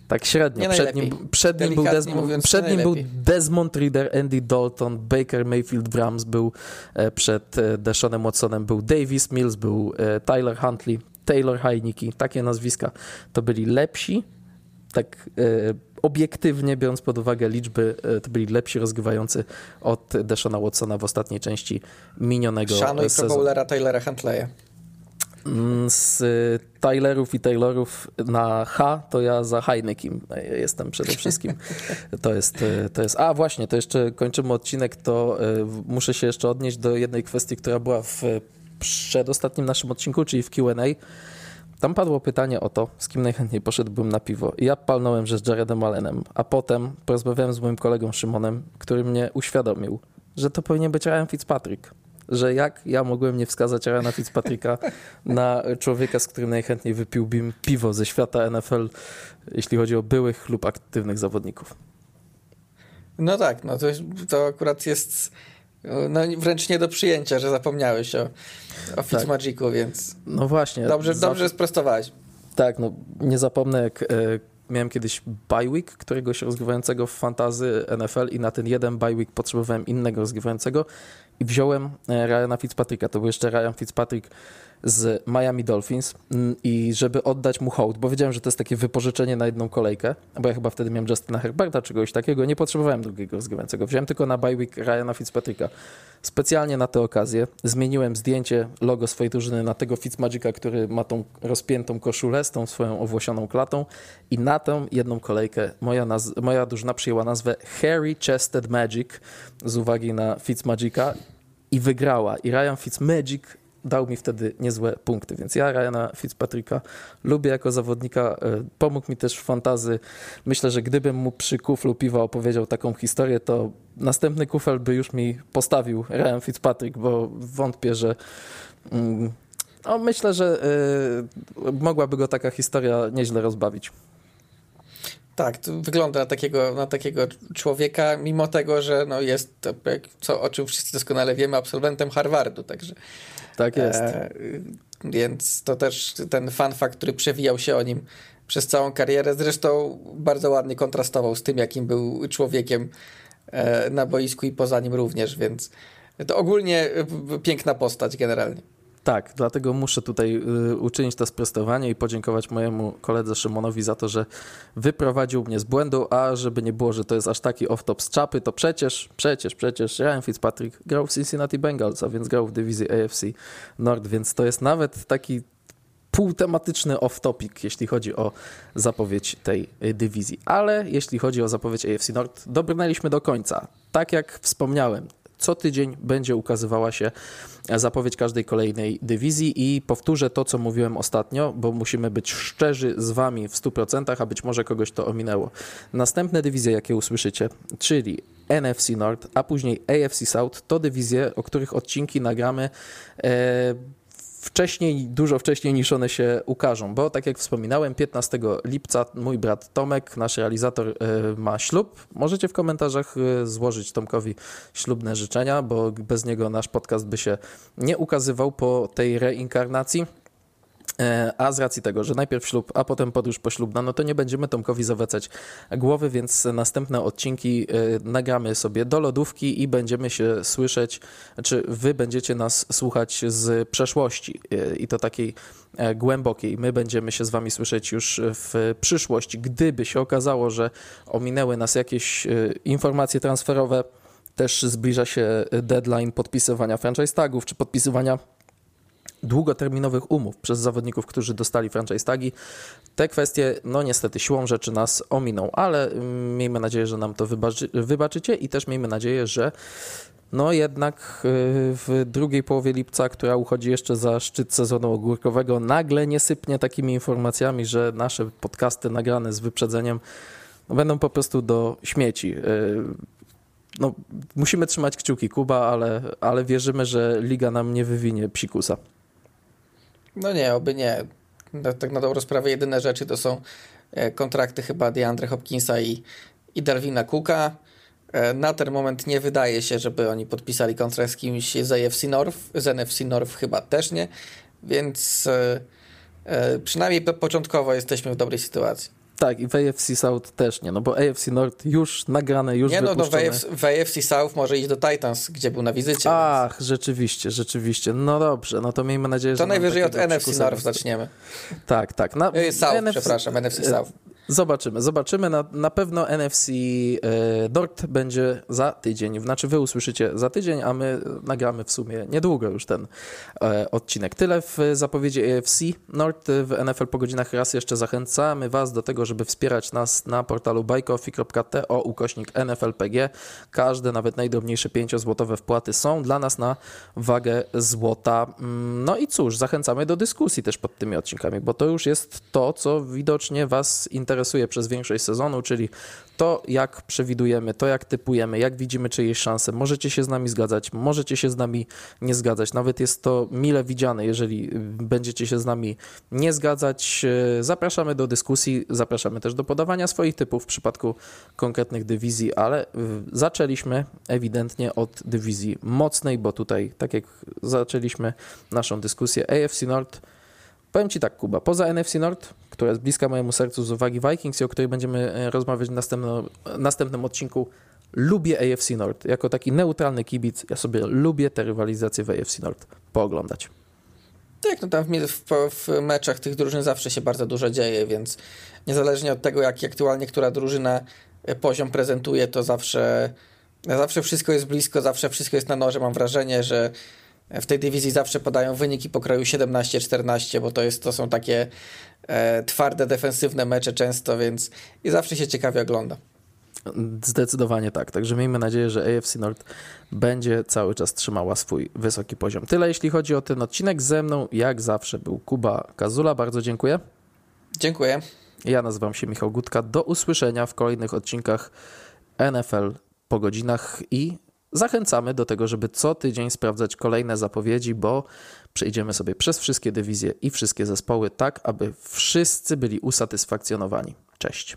tak średnio. Przed nim, przed nim, był, Desmond, mówiąc, przed nim był. Desmond Reader, Andy Dalton, Baker Mayfield w Rams, był e, przed e, Deshaunem Watsonem, był Davis Mills, był e, Tyler Huntley, Taylor Heineke, takie nazwiska. To byli lepsi, tak obiektywnie biorąc pod uwagę liczby, e, to byli lepsi rozgrywający od Deshauna Watsona w ostatniej części minionego Szanuj sezonu. bowlera Taylora Huntleya. Mm, Z y, Tylerów i Taylorów na H to ja za Heinekiem jestem przede wszystkim. (laughs) To jest, to jest. A właśnie, to jeszcze kończymy odcinek, to muszę się jeszcze odnieść do jednej kwestii, która była w przedostatnim naszym odcinku, czyli w QA. Tam padło pytanie o to, z kim najchętniej poszedłbym na piwo. I ja palnąłem, że z Jaredem Allenem, a potem porozmawiałem z moim kolegą Szymonem, który mnie uświadomił, że to powinien być Ryan Fitzpatrick. Że jak ja mogłem nie wskazać Ryana Fitzpatricka (laughs) na człowieka, z którym najchętniej wypiłbym piwo ze świata NFL, jeśli chodzi o byłych lub aktywnych zawodników. No tak, no to, to akurat jest no, wręcz nie do przyjęcia, że zapomniałeś o, o Fitzmagicu, więc No właśnie. dobrze, dobrze sprostowałeś. Tak, no nie zapomnę jak e, miałem kiedyś bye week, któregoś rozgrywającego w fantazy NFL i na ten jeden bye week potrzebowałem innego rozgrywającego i wziąłem e, Ryana Fitzpatricka. To był jeszcze Ryan Fitzpatrick z Miami Dolphins Mm, i żeby oddać mu hołd, bo wiedziałem, że to jest takie wypożyczenie na jedną kolejkę, bo ja chyba wtedy miałem Justina Herberta, czegoś takiego, nie potrzebowałem drugiego rozgrywającego. Wziąłem tylko na bye week Ryana Fitzpatricka. Specjalnie na tę okazję zmieniłem zdjęcie, logo swojej drużyny na tego Fitzmagica, który ma tą rozpiętą koszulę z tą swoją owłosioną klatą i na tę jedną kolejkę moja, naz- moja drużyna przyjęła nazwę Harry Chested Magic z uwagi na Fitzmagica i wygrała. I Ryan Fitzmagic dał mi wtedy niezłe punkty, więc ja Ryana Fitzpatricka lubię jako zawodnika, e, pomógł mi też w fantazy. Myślę, że gdybym mu przy kuflu piwa opowiedział taką historię, to następny kufel by już mi postawił Ryan Fitzpatrick, bo wątpię, że mm, no, myślę, że y, mogłaby go taka historia nieźle rozbawić. Tak, wygląda na takiego, na takiego człowieka, mimo tego, że no jest, co, o czym wszyscy doskonale wiemy, absolwentem Harvardu, także Tak jest. E, więc to też ten fun fact, który przewijał się o nim przez całą karierę, zresztą bardzo ładnie kontrastował z tym, jakim był człowiekiem e, na boisku i poza nim również, więc to ogólnie piękna postać generalnie. Tak, dlatego muszę tutaj y, uczynić to sprostowanie i podziękować mojemu koledze Szymonowi za to, że wyprowadził mnie z błędu, a żeby nie było, że to jest aż taki off-top z czapy, to przecież, przecież, przecież Ryan Fitzpatrick grał w Cincinnati Bengals, a więc grał w dywizji AFC Nord, więc to jest nawet taki półtematyczny off-topic, jeśli chodzi o zapowiedź tej y, dywizji. Ale jeśli chodzi o zapowiedź AFC Nord, dobrnęliśmy do końca. Tak jak wspomniałem, co tydzień będzie ukazywała się zapowiedź każdej kolejnej dywizji i powtórzę to, co mówiłem ostatnio, bo musimy być szczerzy z wami w 100%, a być może kogoś to ominęło. Następne dywizje, jakie usłyszycie, czyli NFC Nord, a później AFC South, to dywizje, o których odcinki nagramy e, wcześniej, dużo wcześniej niż one się ukażą, bo tak jak wspominałem, 15 lipca mój brat Tomek, nasz realizator, e, ma ślub. Możecie w komentarzach e, złożyć Tomkowi ślubne życzenia, bo bez niego nasz podcast by się nie ukazywał po tej reinkarnacji. E, A z racji tego, że najpierw ślub, a potem podróż poślubna, no to nie będziemy Tomkowi zawracać głowy, więc następne odcinki e, nagramy sobie do lodówki i będziemy się słyszeć, czy wy będziecie nas słuchać z przeszłości e, i to takiej głębokiej. My będziemy się z wami słyszeć już w przyszłości. Gdyby się okazało, że ominęły nas jakieś informacje transferowe, też zbliża się deadline podpisywania franchise tagów, czy podpisywania długoterminowych umów przez zawodników, którzy dostali franchise tagi. Te kwestie, no niestety, siłą rzeczy nas ominą, ale mm, miejmy nadzieję, że nam to wybaczy, wybaczycie i też miejmy nadzieję, że no jednak y, w drugiej połowie lipca, która uchodzi jeszcze za szczyt sezonu ogórkowego, nagle nie sypnie takimi informacjami, że nasze podcasty nagrane z wyprzedzeniem no, będą po prostu do śmieci. Y, No, musimy trzymać kciuki Kuba, ale, ale wierzymy, że liga nam nie wywinie psikusa. No nie, oby nie. Tak na dobrą sprawę jedyne rzeczy to są e, kontrakty chyba DeAndre Hopkinsa i, i Darwina Cooka. E, na ten moment nie wydaje się, żeby oni podpisali kontrakt z kimś z AFC North, z NFC North chyba też nie, więc e, przynajmniej początkowo jesteśmy w dobrej sytuacji. Tak, i w AFC South też nie, no bo AFC North już nagrane, już Nie, no, no w. AFC, w AFC South może iść do Titans, gdzie był na wizycie. Ach, rzeczywiście, rzeczywiście. No dobrze, no to miejmy nadzieję, To że... nam najwyżej od NFC North zaczniemy. Tak, tak. Na, E, South, NFC przepraszam, NFC South. Zobaczymy, zobaczymy. Na, na pewno NFC e, Nord będzie za tydzień. Znaczy, wy usłyszycie za tydzień, a my nagramy w sumie niedługo już ten e, odcinek. Tyle w zapowiedzi AFC Nord w NFL po godzinach. Raz jeszcze zachęcamy Was do tego, żeby wspierać nas na portalu buycoffee.to ukośnik NFLPG. Każde, nawet najdrobniejsze 5-złotowe wpłaty są dla nas na wagę złota. Mm, No i cóż, zachęcamy do dyskusji też pod tymi odcinkami, bo to już jest to, co widocznie Was interesuje przez większość sezonu, czyli to, jak przewidujemy, to, jak typujemy, jak widzimy czyjeś szanse. Możecie się z nami zgadzać, możecie się z nami nie zgadzać. Nawet jest to mile widziane, jeżeli będziecie się z nami nie zgadzać. E, Zapraszamy do dyskusji, zapraszamy też do podawania swoich typów w przypadku konkretnych dywizji, ale zaczęliśmy ewidentnie od dywizji mocnej, bo tutaj, tak jak zaczęliśmy naszą dyskusję, AFC Nord. Powiem Ci tak, Kuba, poza NFC Nord, która jest bliska mojemu sercu z uwagi Vikings i o której będziemy e, rozmawiać w następnym, następnym odcinku, lubię AFC Nord. Jako taki neutralny kibic, ja sobie lubię te rywalizacje w AFC Nord pooglądać. Tak, no tam w, w, meczach tych drużyn zawsze się bardzo dużo dzieje, więc niezależnie od tego, jak aktualnie która drużyna e, poziom prezentuje, to zawsze, zawsze wszystko jest blisko, zawsze wszystko jest na noże. Mam wrażenie, że w tej dywizji zawsze podają wyniki pokroju 17-14, bo to, jest, to są takie e, twarde, defensywne mecze często, więc i zawsze się ciekawie ogląda. Zdecydowanie tak. Także miejmy nadzieję, że AFC Nord będzie cały czas trzymała swój wysoki poziom. Tyle jeśli chodzi o ten odcinek. Ze mną, jak zawsze, był Kuba Kazula. Bardzo dziękuję. Dziękuję. Ja nazywam się Michał Gutka. Do usłyszenia w kolejnych odcinkach NFL po godzinach i zachęcamy do tego, żeby co tydzień sprawdzać kolejne zapowiedzi, bo przejdziemy sobie przez wszystkie dywizje i wszystkie zespoły, tak aby wszyscy byli usatysfakcjonowani. Cześć.